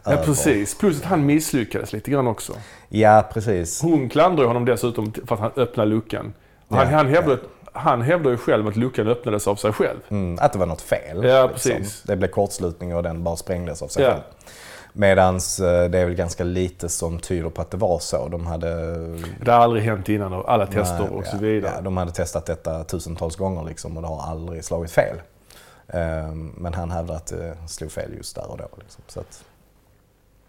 Ja,
över.
precis. Plus att han misslyckades lite grann också.
Ja, precis.
Hon klandrar honom dessutom för att han öppnade luckan. Och Han,
Ja,
han, hävdar, han hävdar ju själv att luckan öppnades av sig själv.
Mm, att det var något fel.
Ja,
liksom.
precis.
Det blev kortslutning och den bara sprängdes av sig
Ja.
själv. Medans eh, det är väl ganska lite som tyder på att det var så. De hade...
Det har aldrig hänt innan och alla tester
Nej,
och så vidare.
Ja, de hade testat detta tusentals gånger liksom, och det har aldrig slagit fel. Ehm, Men han hävdar att det slog fel just där och då. Liksom. Så att,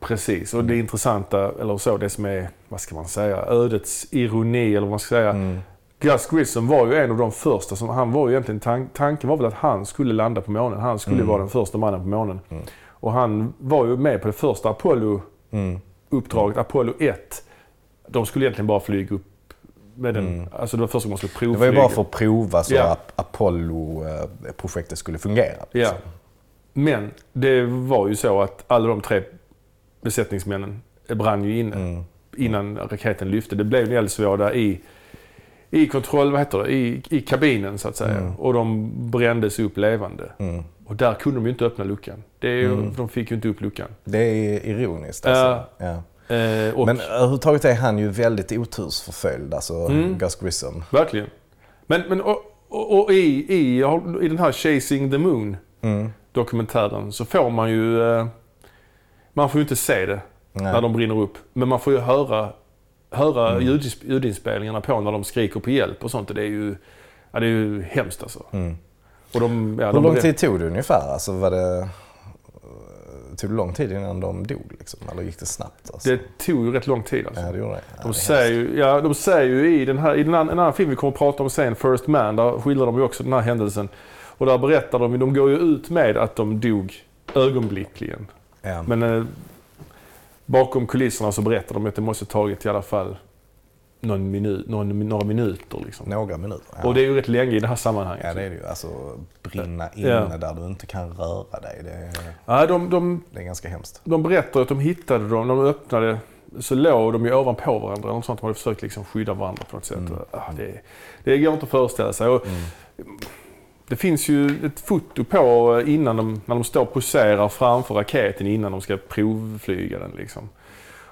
Precis, och det intressanta, eller så, det som är, vad ska man säga, ödets ironi eller vad man ska säga.
mm,
Gus Grissom var ju en av de första som, han var ju egentligen, tan- tanken var väl att han skulle landa på månen. Han skulle
Mm.
vara den första mannen på månen. Och han var ju med på det första Apollo-uppdraget,
mm.
Apollo 1. De skulle egentligen bara flyga upp med den, alltså det var första gången man skulle
det
provflyga.
var ju bara för att prova så
Ja.
att Apollo-projektet skulle fungera. Liksom.
Men det var ju så att alla de tre besättningsmännen brann ju inne
Mm.
innan raketen lyfte. Det blev en eldsvåda i, i kontroll, vad heter det, i, i kabinen så att säga. Och de brändes upp levande.
Mm.
Och där kunde de ju inte öppna luckan. Det är ju, De fick ju inte upp luckan.
Det är ironiskt alltså. Ja.
Eh, och,
Men överhuvudtaget är han ju väldigt otursförföljd, alltså
Mm.
Gus Grissom.
Verkligen. Men, men och, och, och i, i, i den här Chasing the Moon
Mm.
dokumentären så får man ju... Eh, man får ju inte se det
Nej.
när de brinner upp. Men man får ju höra, höra ljudinsp- ljudinspelningarna på när de skriker på hjälp och sånt. Det är ju, ja, det är ju hemskt alltså.
Mm.
Och de, ja,
Hur
de
lång tid tog det ungefär? Alltså var det... Tog det lång tid innan de dog liksom? Eller gick det snabbt? Alltså?
Det tog ju rätt lång tid alltså.
Ja, det gjorde det. Ja, det
De
är
säger, ju, ja, de säger ju i den här, i den andra, en annan film vi kommer att prata om sen, First Man, där skildrar de ju också den här händelsen. Och där berättar de, de går ju ut med att de dog ögonblickligen.
Ja.
Men eh, bakom kulisserna så berättar de att det måste tagit i alla fall någon minut, någon, några minuter. Liksom.
Några minuter. Ja.
Och det är ju rätt länge i det här sammanhanget.
ja, det är det ju. Alltså brinna inne
Ja.
där du inte kan röra dig. Det är,
Ja, de, de,
det är ganska hemskt.
de berättar att de hittade dem, när de öppnade så låg de ju ovanpå varandra. Eller något sånt. De hade försökt liksom skydda varandra på något sätt.
Mm.
Ah, det, det går inte att föreställa sig. Och Det finns ju ett foto på eh, innan de, när de står och poserar framför raketen innan de ska provflyga den. Liksom.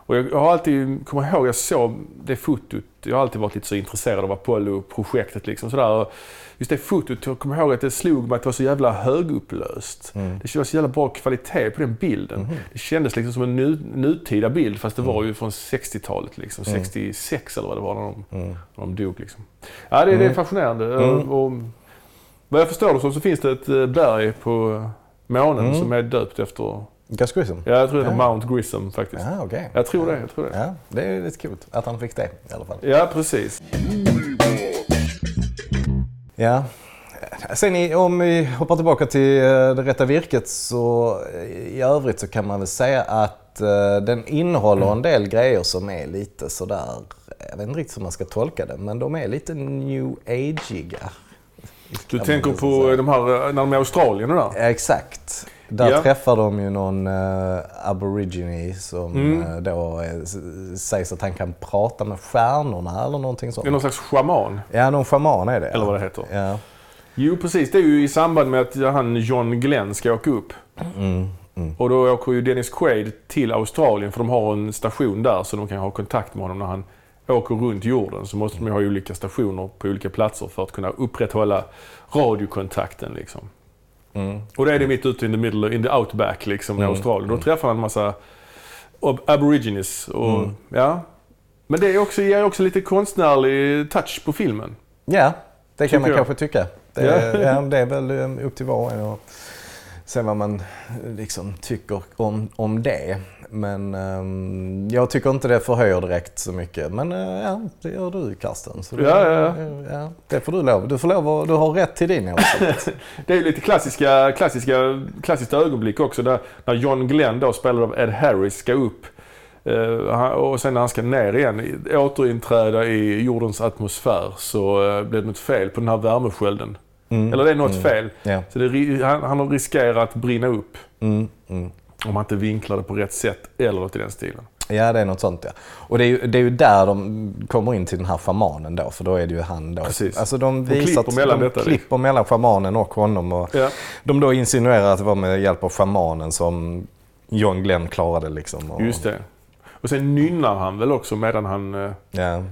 Och jag, har alltid, kommer ihåg, jag såg det fotot. Jag har alltid varit lite så intresserad av Apollo-projektet. Liksom, sådär. Och Just det fotot, jag kommer ihåg att det slog mig att det var så jävla högupplöst.
Mm.
Det var så jävla bra kvalitet på den bilden.
Mhm.
Det kändes liksom som en nu, nutida bild fast det var ju från 60-talet. Liksom, 66 eller vad det var när de,
Mm.
när de dog. Liksom. Ja, det, det är fascinerande.
Mm.
Och, vad jag förstår det så finns det ett eh, berg på månen
Mm.
som är döpt efter,
Gus Grissom?
ja, jag tror det är. Mount Grissom faktiskt.
Ja, okej.
Jag tror det, jag tror det.
Ja, det är lite coolt att han fick det i alla fall.
Ja, precis.
Ja. Sen i, om vi hoppar tillbaka till eh, det rätta virket så eh, i övrigt så kan man väl säga att eh, den innehåller en del grejer som är lite sådär, jag vet inte riktigt hur man ska tolka det, men de är lite new ageiga.
Du tänker på
säga.
de här, eh, när de är i Australien och där?
Exakt. Där
Ja.
träffar de ju någon uh, aborigine som
Mm.
eh, då eh, s- sägs att han kan prata med stjärnorna eller någonting sånt.
Det är någon slags shaman,
Ja, någon shaman är det.
eller vad det heter.
Ja.
Jo, precis. Det är ju i samband med att han John Glenn ska åka upp.
Mm, mm.
Och då åker ju Dennis Quaid till Australien för de har en station där så de kan ha kontakt med honom när han åker runt jorden. Så måste de ha olika stationer på olika platser för att kunna upprätthålla radiokontakten. Liksom.
Mm.
Och det är det mitt ute in the middle, in the outback liksom, i
Mm.
Australien. Då träffar han en massa ab- aborigines. Och,
Mm.
ja. Men det är också, ger också lite konstnärlig touch på filmen.
Ja, det kan man
jag.
kanske tycka. Det,
Ja.
ja. det är väl eh, upp till var och en att se vad man liksom tycker om, om det. Men ehm, jag tycker inte det förhöjer direkt så mycket. Men eh, ja, det gör du Karsten. Så det,
Ja, ja, ja.
det får du lov. Du får lov att, du har rätt till din åsikt.
Det är lite klassiska, klassiska, klassiskt ögonblick också där när John Glenn då spelad av Ed Harris ska upp eh, och sen när han ska ner igen, återinträda i jordens atmosfär så eh, blir det något fel på den här värmeskölden.
Mm.
Eller det är något fel.
Ja.
Så det, han, han har riskerat att brinna upp
Mm, mm.
Om han inte vinklar det på rätt sätt eller något i den stilen.
Ja, det är något sånt ja. Och det är, ju, det är ju där de kommer in till den här schamanen då, för då är det ju han då.
Precis.
Alltså de
De
visar
klipper mellan
de
detta,
klipper mellan schamanen och honom. Och
Ja.
De då insinuerar att det var med hjälp av schamanen som John Glenn klarade liksom. Och,
Just det. Och sen nynnar han väl också medan han... eh,
Ja, ja.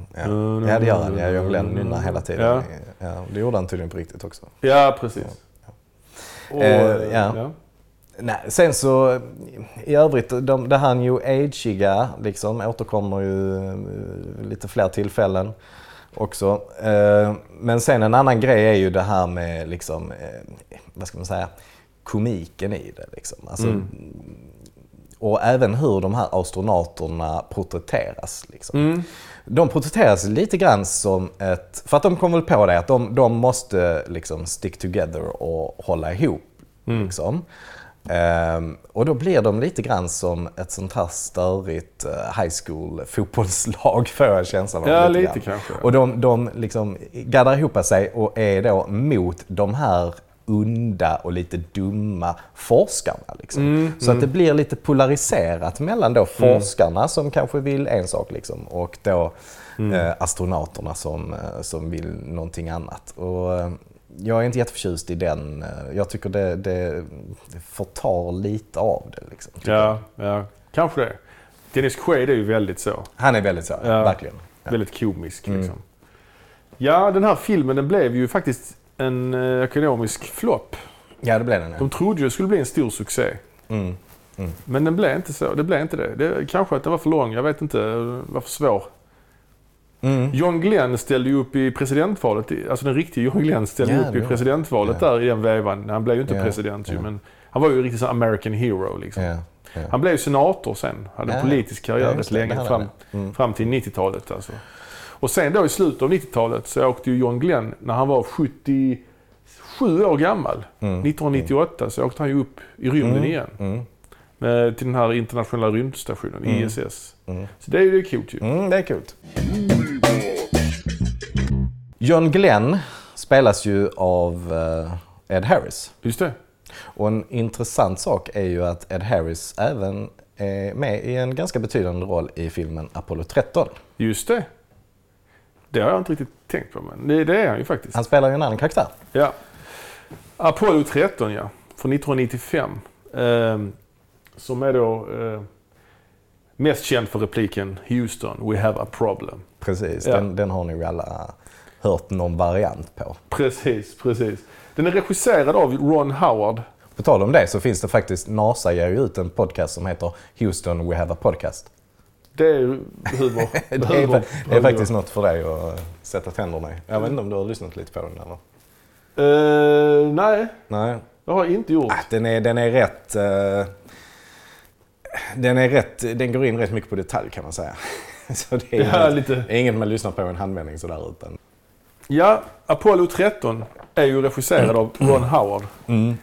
ja, det gör han. Ja, John Glenn nynnar hela tiden.
Ja.
Ja. det gjorde han tydligen på riktigt också.
Ja, precis. Och,
Eh, ja. Nej, sen så i övrigt, de, det här new ageiga liksom återkommer ju eh, lite fler tillfällen också. Eh, Men sen en annan grej är ju det här med liksom, eh, vad ska man säga, komiken i det liksom. Alltså,
Mm.
Och även hur de här astronauterna porträtteras. Liksom.
Mm.
De porträtteras lite grann som ett... För att de kom väl på det att de, de måste liksom stick together och hålla ihop. Liksom. Ehm, och då blir de lite grann som ett sånt här störigt eh, high school fotbollslag får jag känslan av.
Ja, lite
grann.
kanske.
Och de, de liksom gaddar ihop sig och är då mot de här onda och lite dumma forskarna. Liksom.
Mm,
så att det blir lite polariserat mellan då forskarna som kanske vill en sak liksom, och då
Mm.
eh, astronauterna som, eh, som vill någonting annat. Och, eh, jag är inte jätteförtjust i den. eh, Jag tycker det, det, det förtar lite av det. Liksom.
Ja, ja, kanske det. Dennis Quaid är ju väldigt så.
Han är väldigt så,
Ja.
verkligen. Ja.
Väldigt komisk
Mm.
liksom. Ja, den här filmen den blev ju faktiskt en eh, ekonomisk flopp.
Ja, det blev den. Ja.
De trodde ju det skulle bli en stor succé.
Mm.
Men den blev inte så. Det blev inte det. det kanske att den var för lång. Jag vet inte. Den var för svår.
Mm.
John Glenn ställde ju upp i presidentvalet. Alltså den riktiga John Glenn ställde
Ja,
upp i presidentvalet
Ja.
där i den vevan. Han blev ju inte
Ja,
president ju, men han var ju riktigt så American hero liksom. Han blev ju senator sen. Hade en politisk karriär rätt länge. Fram,
mm.
fram till 90-talet alltså. Och sen då i slutet av 90-talet så åkte ju John Glenn, när han var 77 år gammal,
Mm.
1998, så åkte han ju upp i rymden igen.
Mm.
Med, till den här internationella rymdstationen, ISS.
Mm.
Så det är ju coolt ju.
Mm, det är kul. John Glenn spelas ju av eh, Ed Harris.
Just det.
Och en intressant sak är ju att Ed Harris även är med i en ganska betydande roll i filmen Apollo 13.
Just det. Det har jag inte riktigt tänkt på, men det, är han ju faktiskt.
Han spelar ju en annan karaktär.
Ja. Apollo 13 ja, från 1995. Ehm, som är då eh, mest känd för repliken Houston, we have a problem.
Precis,
Ja.
den, den har ni ju alla hört någon variant på.
Precis, precis. Den är regisserad av Ron Howard.
På tal om det så finns det faktiskt, NASA ger ju ut en podcast som heter Houston We Have a Podcast.
Det är humor.
Det är,
humor.
det är faktiskt något för dig att sätta tänderna i. Jag vet inte om du har lyssnat lite på den eller?
Eh, nej,
Nej.
det har jag inte gjort.
Ah, Den är, den är rätt... eh, den är rätt... Den går in rätt mycket på detalj kan man säga. Så det är,
Ja,
inget,
lite.
inget man lyssnar på i en handvändning sådär utan...
Ja, Apollo 13 är ju regisserad av Ron Howard.
Mm,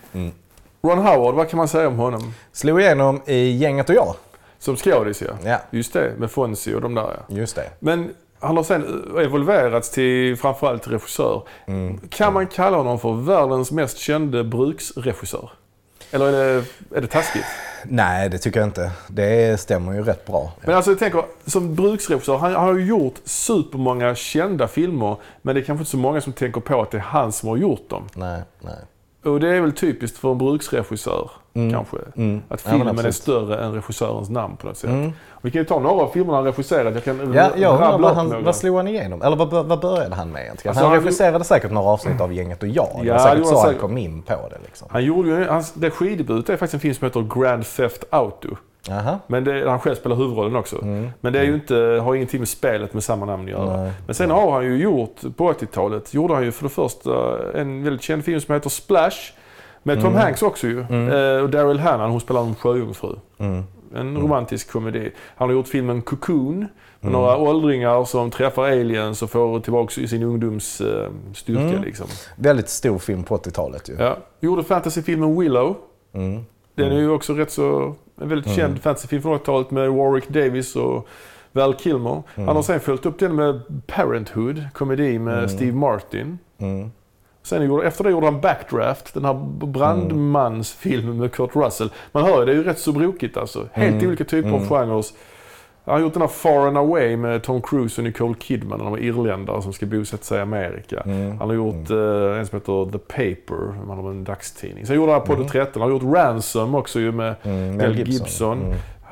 Ron Howard, vad kan man säga om honom?
Slog igenom i Gänget och jag.
Som skådis ja.
Ja,
Just det, med Fonzie och de där ja.
just det.
Men han har sen evolverats till framförallt regissör.
Mm.
Kan man kalla honom för världens mest kände bruksregissör? Eller är det, är det taskigt?
Nej, det tycker jag inte. Det stämmer ju rätt bra.
Men alltså jag tänker, som bruksregissör, han har ju gjort supermånga kända filmer. Men det är kanske inte så många som tänker på att det är han som har gjort dem.
Nej, nej.
Och det är väl typiskt för en bruksregissör, kanske.
Mm.
Att
Ja, men
filmen är
absolut.
större än regissörens namn på något sätt.
Mm.
Vi kan ju ta några av filmerna han regisserat. Jag kan
Ja, jag
rabbla
vad,
upp
han,
några.
vad slog han igenom? Eller vad, vad började han med egentligen?
Alltså,
han
han-
regisserade säkert några avsnitt av Gänget och jag. Det
Ja,
var
det
säkert
var
så han
säkert.
kom in på det. Liksom.
Han gjorde ju, hans, det skidebut är faktiskt en film som heter Grand Theft Auto.
Aha.
Men det, han själv spelar huvudrollen också. Men det är ju inte, har ingenting med spelet med samma namn att göra.
Nej.
Men sen har han ju gjort, på 80-talet, gjorde han ju för det första en väldigt känd film som heter Splash. Med Tom Hanks också ju. Eh, och Daryl Hannah, hon spelar en sjöjungfru.
Mm.
En romantisk komedi. Han har gjort filmen Cocoon. Med några åldringar som träffar aliens och får tillbaka sin ungdomsstyrka.
Mm.
Liksom.
Väldigt stor film på 80-talet ju.
Ja. Gjorde fantasyfilmen Willow.
Mm.
Den är ju också rätt så... En väldigt känd fantasyfilm från 80-talet med Warwick Davis och Val Kilmer. Han har sen följt upp den med Parenthood, komedi med Steve Martin.
Mm.
Sen gjorde, efter det gjorde han Backdraft, den här brandmansfilmen med Kurt Russell. Man hör ju, det är ju rätt så brokigt alltså. Helt olika typer av genrer. Han har gjort den här Far and Away med Tom Cruise och Nicole Kidman, de irländare som ska bosätta sig i Amerika. Han har gjort eh, en som heter The Paper, han har en dagstidning. Sen gjorde han Apollo 13, han har gjort Ransom också ju med
Mm,
Mel Gibson.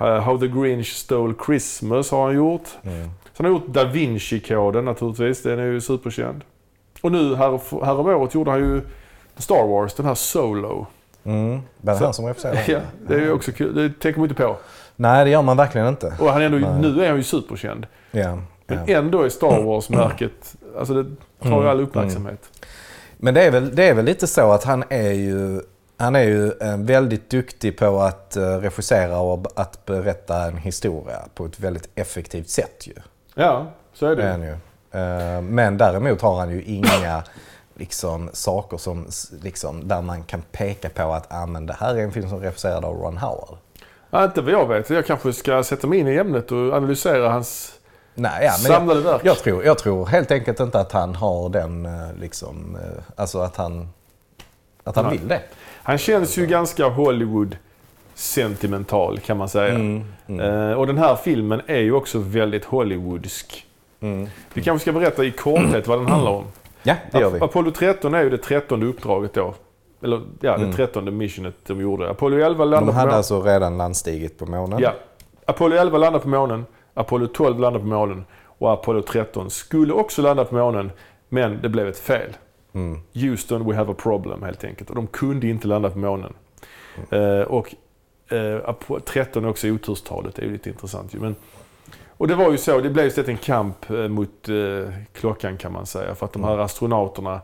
Uh, How the Grinch Stole Christmas har han gjort.
Mm.
Sen har han gjort Da Vinci-koden naturligtvis, den är ju superkänd. Och nu här, här om året gjorde han ju Star Wars, den här Solo.
Mm. Det
Så-
han som regisserade?
Ja, det är ju också kul. Det tänker man inte på.
Nej, det gör man verkligen inte.
Och han är ändå, nu är han ju superkänd.
Ja.
Men
ja.
ändå är Star Wars-märket, alltså det tar ju all uppmärksamhet.
Men det är, väl, det är väl lite så att han är ju, han är ju eh, väldigt duktig på att eh, regissera och att berätta en historia på ett väldigt effektivt sätt ju.
Ja, så är
Det är
det.
han ju. Eh, Men däremot har han ju inga liksom, saker som, liksom, där man kan peka på att ah, men det här är en film som är regisserad av Ron Howard.
Ja, inte vad jag vet. Jag kanske ska sätta mig in i ämnet och analysera hans
Nej, ja, men
samlade
jag,
verk.
jag, tror, jag tror helt enkelt inte att han har den, eh, liksom, eh, alltså att han, att han
Nej.
vill det.
Han känns ju ganska Hollywood sentimental kan man säga.
Mm,
Eh, och den här filmen är ju också väldigt Hollywoodsk.
Mm.
Vi kanske ska berätta i korthet vad den handlar om.
Ja, det gör vi.
Apollo 13 är ju det trettonde uppdraget då. Eller ja, det trettonde missionet de gjorde. Apollo 11 landade
De
på
hade
månen.
alltså redan landstigit på månen.
Ja. Apollo 11 landade på månen. Apollo 12 landade på månen. Och Apollo 13 skulle också landa på månen. Men det blev ett fel.
Mm.
Houston, we have a problem helt enkelt. Och de kunde inte landa på månen. Eh, och eh, Apo- 13 är också oturstalet, det är ju lite intressant ju. Men, och det var ju så, det blev istället en kamp eh, mot eh, klockan kan man säga. För att de här astronauterna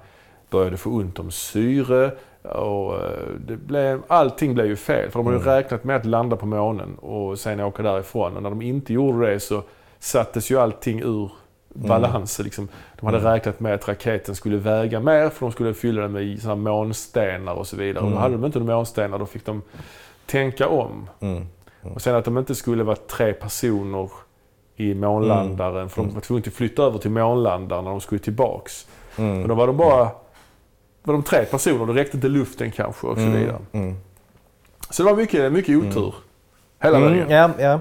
började få ont om syre. Och eh, det blev, allting blev ju fel. För de har ju räknat med att landa på månen och sen åka därifrån. Och när de inte gjorde det så sattes ju allting ur balans. Liksom. De hade räknat med att raketen skulle väga mer för de skulle fylla den med såna månstenar och så vidare. Och då hade de inte månstenar, då fick de tänka om.
Mm.
Och sen att de inte skulle vara tre personer i månlandaren. För de var tvungna att flytta över till månlandaren när de skulle tillbaks.
Mm.
Men då var de bara var de tre personer, då räckte inte luften kanske och så vidare.
Mm.
Så det var mycket, mycket otur. Hela
Mm,
vägen.
ja, ja.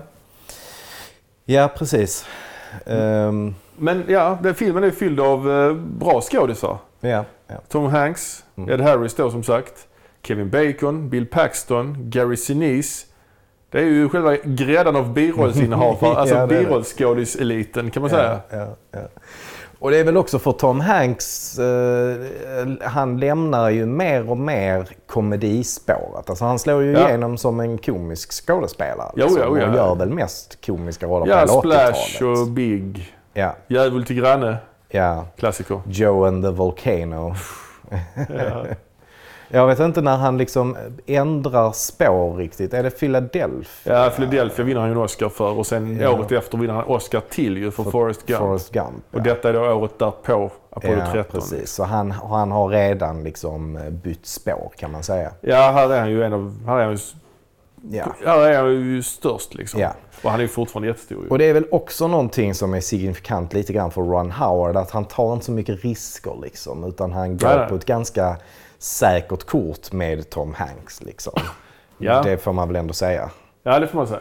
ja, precis. Ehm,
Men ja, den filmen är fylld av eh, bra skådisar.
ja, ja.
Tom Hanks,
Mm.
Ed Harris då som sagt, Kevin Bacon, Bill Paxton, Gary Sinise. Det är ju själva gräddan av birollsinnehav,
Ja,
alltså
det.
birollskådiseliten kan man säga.
Ja, ja, ja. Och det är väl också för Tom Hanks, eh, han lämnar ju mer och mer komedispåret. Alltså han slår ju
Ja.
igenom som en komisk skådespelare.
Jo,
liksom,
jo, ja.
Och gör väl mest komiska roller
Ja,
på
Splash
80-talet.
och Big.
Ja,
Djävul till granne,
ja.
klassiker.
Joe and the Volcano.
Ja.
Jag vet inte när han liksom ändrar spår riktigt. Är det Philadelphia?
Ja, Philadelphia vinner han ju en Oscar för och sen
Ja.
året efter vinner han Oscar till ju för, Forrest Gump.
Forrest Gump.
Och detta är då året därpå, Apollo
ja,
13.
precis. Så han, han har redan liksom bytt spår kan man säga.
Ja, här är han ju en av... Här är han ju,
Ja.
här är han ju störst liksom.
Ja.
Och han är ju fortfarande jättestor ju.
Och det är väl också någonting som är signifikant lite grann för Ron Howard. Att han tar inte så mycket risker liksom. Utan han går på ett ganska säkert kort med Tom Hanks liksom.
Ja.
Det får man väl ändå säga.
Ja, det får man säga.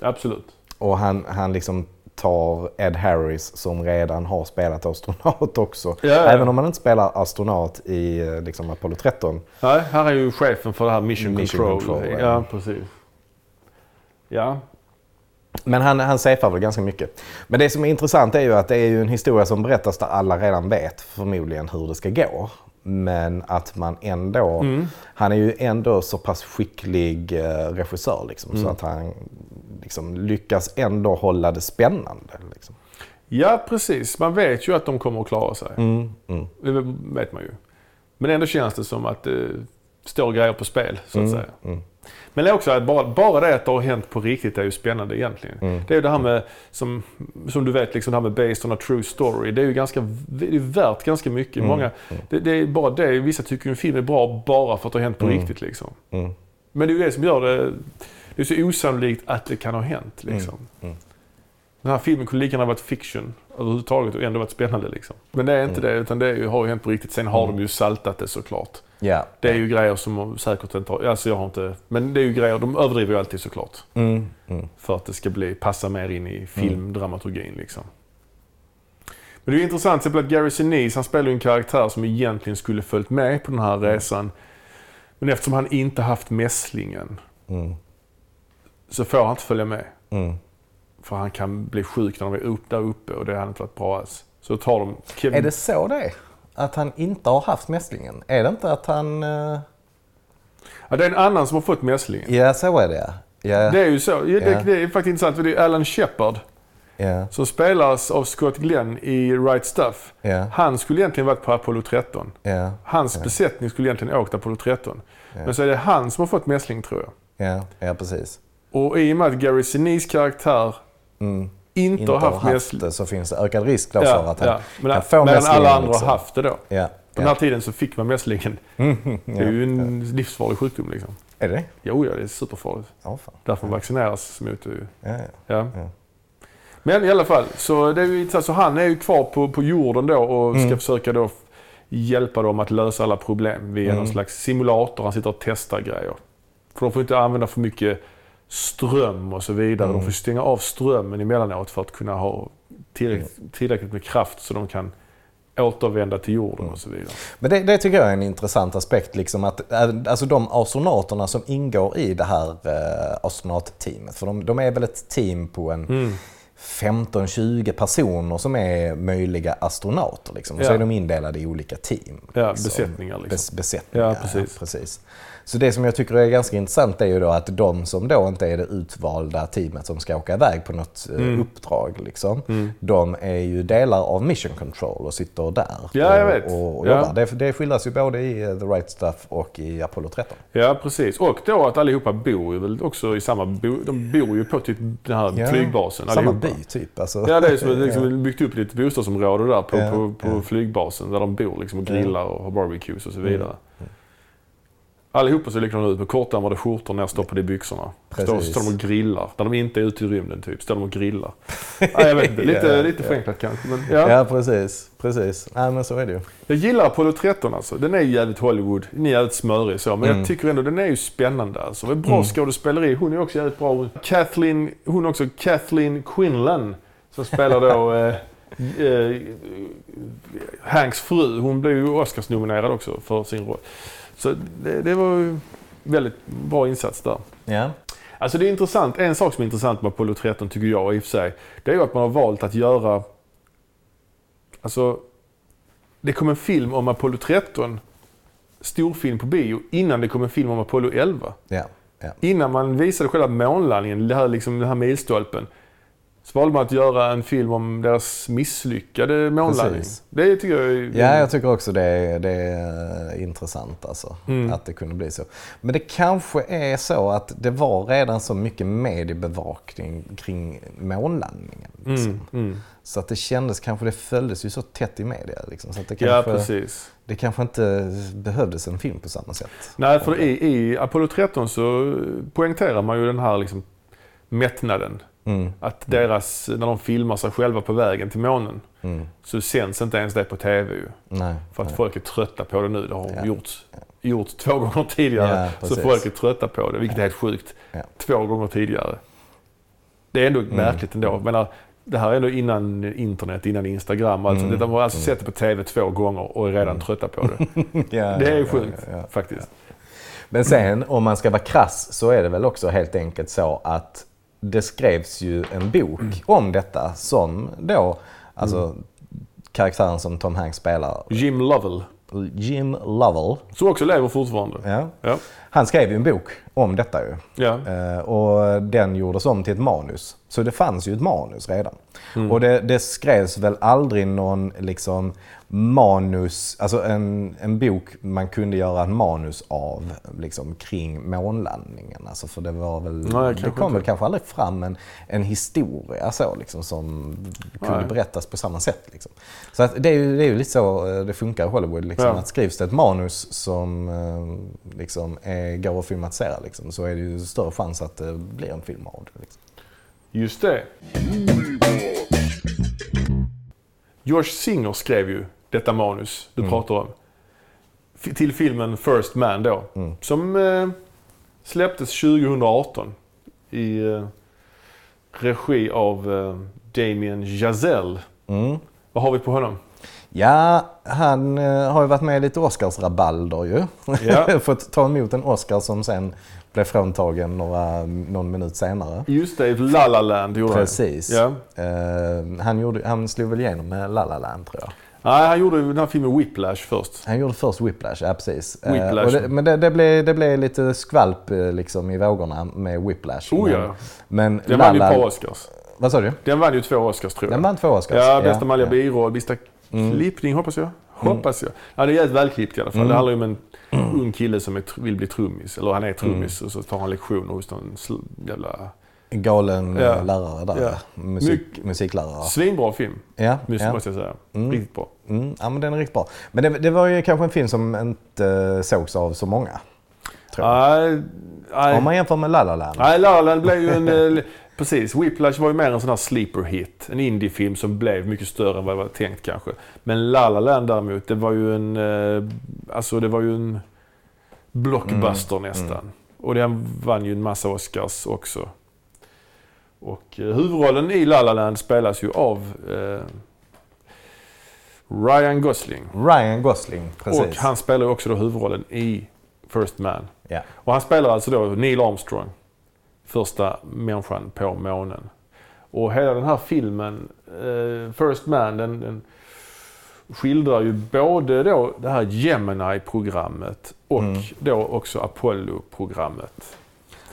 Absolut.
Och han, han liksom tar Ed Harris som redan har spelat astronaut också.
Ja, ja.
Även om han inte spelar astronaut i eh, liksom Apollo 13.
Nej, här är ju chefen för det här Mission,
Mission
Control.
Control,
ja.
ja.
precis. Ja,
Men han, han safear väl ganska mycket. Men det som är intressant är ju att det är ju en historia som berättas där alla redan vet förmodligen hur det ska gå. Men att man ändå... Han är ju ändå så pass skicklig eh, regissör liksom, så att han liksom, lyckas ändå hålla det spännande. Liksom.
ja, precis. Man vet ju att de kommer att klara sig.
Mm, mm,
Det vet man ju. Men ändå känns det som att det står grejer på spel, så att
mm,
säga.
Mm.
Men det är också att bara, bara det att det har hänt på riktigt är ju spännande egentligen.
Mm.
Det är ju det här med, som, som du vet, liksom det här med based on a true story. Det är ju ganska, det är värt ganska mycket.
Mm.
Många, det, det är bara det, vissa tycker ju en film är bra bara för att det har hänt på
Mm.
riktigt liksom.
Mm.
Men det är ju det som gör det, det är så osannolikt att det kan ha hänt liksom.
Mm.
Den här filmen kunde lika gärna varit fiction överhuvudtaget och ändå varit spännande liksom. Men det är inte
Mm.
det, utan det ju, har ju hänt på riktigt. Sen har de ju saltat det såklart.
Ja.
Det är ju grejer som säkert inte har, alltså jag har inte, men det är ju grejer, de överdriver ju alltid såklart.
Mm. Mm.
För att det ska bli, passa mer in i filmdramaturgin liksom. Men det är ju intressant till exempel att Gary Sinise, han spelar ju en karaktär som egentligen skulle följt med på den här resan. Men eftersom han inte haft mässlingen
Mm.
så får han inte följa med. För han kan bli sjuk när de är upp, där uppe och det hade inte varit bra alls. Så tar de Kevin...
Är det så det är? Att han inte har haft mässlingen? Är det inte att han... eh,
Ja, det är en annan som har fått mässlingen.
Ja, så är det ja.
Det är ju så. Ja, det,
Ja.
det är faktiskt intressant för det är Alan Shepard
ja.
som spelas av Scott Glenn i Right Stuff. Han skulle egentligen varit på Apollo 13.
Ja.
Hans besättning skulle egentligen åkt Apollo 13. Men så är det han som har fått mässling tror jag.
Ja. ja, precis.
Och i och med att Gary Sinise karaktär
Mm.
inte,
Inte
har
har
haft
haft
mässling.
det så finns det ökad risk då för
Ja,
att han
ja. Men,
kan få
medan alla andra
liksom.
har haft det då.
Ja.
På den
ja.
här tiden så fick man mässlingen. Det är ju en livsfarlig sjukdom liksom.
Är det det?
Jo, ja, det är superfarligt.
Ja, fan.
Därför man vaccineras mot det.
Ja, ja.
Ja.
Ja.
Men i alla fall, så, det är ju, så han är ju kvar på, på jorden då och ska
Mm.
försöka då hjälpa dem att lösa alla problem via
Mm.
någon slags simulator. Han sitter och testar grejer. För de får inte använda för mycket ström och så vidare.
Mm.
De får stänga av strömmen emellanåt för att kunna ha tillräckligt, tillräckligt med kraft så de kan återvända till jorden
Mm.
och så vidare.
Men det, det tycker jag är en intressant aspekt. Liksom att, äh, alltså de astronauterna som ingår i det här eh, astronautteamet. För de, de är väl ett team på en
Mm.
15-20 personer som är möjliga astronauter. Liksom. Och så
Ja.
är de indelade i olika team.
Ja, besättningar liksom.
Bes, besättningar.
Ja, precis.
precis. Så det som jag tycker är ganska intressant är ju då att de som då inte är det utvalda teamet som ska åka iväg på något eh,
Mm.
uppdrag, liksom, de är ju delar av Mission Control och sitter där
Ja,
och, och, och
Ja.
jobbar. Det, det skildras ju både i eh, The Right Stuff och i Apollo 13.
Ja, precis. Och då att allihopa bor ju väl också i samma... Bo, de bor ju på typ den här
Ja.
flygbasen
Samma
allihopa.
by typ. Alltså.
Ja, det är som liksom byggt upp lite bostadsområde där på, på, på
ja.
flygbasen där de bor liksom och grillar och har barbecues och så
Mm.
vidare. Allihopa ser likadana ut med kortärmade skjortor nerstoppade i byxorna. Står, står de och grillar. Där de inte är ute i rymden typ. Står de och grillar. ja, jag vet inte, lite,
Ja,
lite
ja.
förenklat kanske. Men, ja.
Ja, precis. precis. Nej, men så är det ju.
Jag gillar Apollo 13 alltså. Den är jävligt Hollywood. Den är jävligt smörig så. Men
Mm.
jag tycker ändå den är ju spännande alltså. Det är bra skådespeleri. Hon är också jävligt bra. Kathleen, hon är också Kathleen Quinlan. Som spelar då eh, eh, Hanks fru. Hon blev ju Oscars-nominerad också för sin roll. Så det, det var ju väldigt bra insats där.
Ja.
Alltså det är intressant. En sak som är intressant med Apollo 13 tycker jag i och för sig. Det är att man har valt att göra... Alltså... Det kom en film om Apollo 13. Storfilm på bio. Innan det kom en film om Apollo 11.
Ja. Ja.
Innan man visade själva månlandningen, det här, liksom, den här milstolpen. Så valde man att göra en film om deras misslyckade månlandning. Det tycker jag är...
Ja, jag tycker också det är, det är eh, intressant alltså,
Mm.
att det kunde bli så. Men det kanske är så att det var redan så mycket mediebevakning kring månlandningen. Liksom.
Mm, mm.
Så att det kändes, kanske det följdes ju så tätt i media. Liksom, så att det,
Ja,
kanske,
precis.
det kanske inte behövdes en film på samma sätt.
Nej, för i, i Apollo 13 så poängterar man ju den här liksom mättnaden.
Mm.
Att deras, när de filmar sig själva på vägen till månen
Mm.
så sänds inte ens det på TV ju.
Nej.
För att
nej.
folk är trötta på det nu. Det har
Ja.
gjorts, gjorts två gånger tidigare.
Ja,
så folk är trötta på det, vilket är helt sjukt.
Ja.
Två gånger tidigare. Det är ändå märkligt ändå. Jag menar, det här är ändå innan internet, innan Instagram. Alltså,
Mm.
De har alltså sett det på TV två gånger och är redan trötta på det.
Ja,
Det är
ja,
ju sjukt
ja, ja.
faktiskt.
Men sen om man ska vara krass så är det väl också helt enkelt så att det skrevs ju en bok
Mm.
om detta som då, alltså karaktären som Tom Hanks spelar,
Jim Lovell,
Jim Lovell.
som också lever fortfarande.
Ja.
Ja.
Han skrev ju en bok om detta ju.
Ja.
Eh, och den gjordes om till ett manus. Så det fanns ju ett manus redan.
Mm.
Och det, det skrevs väl aldrig någon liksom manus, alltså en, en bok man kunde göra en manus av liksom kring månlandningen. Alltså för det var väl,
Nej,
det kom väl kanske aldrig fram en, en historia så liksom som kunde
Nej.
berättas på samma sätt. Liksom. Så att det, är ju, det är ju lite så eh, det funkar i Hollywood. Liksom,
Ja.
att skrivs det ett manus som eh, liksom är, går att filmatisera liksom, så är det ju större chans att det blir en film av det. Liksom.
Just det. George Singer skrev ju detta manus du pratar om. F- Till filmen First Man då. Som eh, släpptes 2018 i eh, regi av eh, Damien Chazelle. Vad har vi på honom?
Ja, han eh, har ju varit med i lite Oscarsrabalder ju.
Ja.
Fått ta emot en Oscar som sen blev fråntagen några, någon minut senare.
Just det, La La Land gjorde han.
Precis.
Ja.
Eh, han, gjorde, han slog väl igenom med La La Land tror jag.
Nej, han gjorde den här filmen Whiplash först.
Han gjorde först Whiplash, ja precis. Eh,
Whiplash.
och det, men det, det, blev, det blev lite skvalp eh, liksom, i vågorna med Whiplash.
Oh, ja.
men
Den vann ju ett par Oscars.
Vad sa du?
Den vann ju två Oscars tror jag.
Den vann två Oscars.
Ja, bästa manliga
ja. Mm.
biroll, bästa klippning hoppas jag. Hoppas jag. Ja, det är jävligt välklippt i alla fall. Det handlar ju om en ung kille som är, vill bli trummis. Eller han är trummis
Mm.
och så tar han lektioner hos någon jävla...
Galen eh,
Ja.
lärare där.
Ja.
Musik, musiklärare.
Svinbra film,
Ja,
måste
ja.
måste jag säga. Riktigt bra.
Mm, ja, men den är riktigt bra. Men det, det var ju kanske en film som inte eh, sågs av så många. Tror jag.
Nej, nej.
Om man jämför med La La Land.
Nej, La La Land blev ju en... Precis, Whiplash var ju mer en sån här sleeper hit. En indiefilm som blev mycket större än vad det var tänkt kanske. Men La La Land däremot, det var ju en... eh, Alltså det var ju en blockbuster
Mm,
nästan. Och den vann ju en massa Oscars också. Och eh, huvudrollen i La La Land spelas ju av eh, Ryan Gosling.
Ryan Gosling, precis.
Och han spelar ju också då huvudrollen i First Man.
Ja.
Och han spelar alltså då Neil Armstrong. Första människan på månen. Och hela den här filmen, eh, First Man, den, den skildrar ju både då det här Gemini-programmet och
Mm.
då också Apollo-programmet.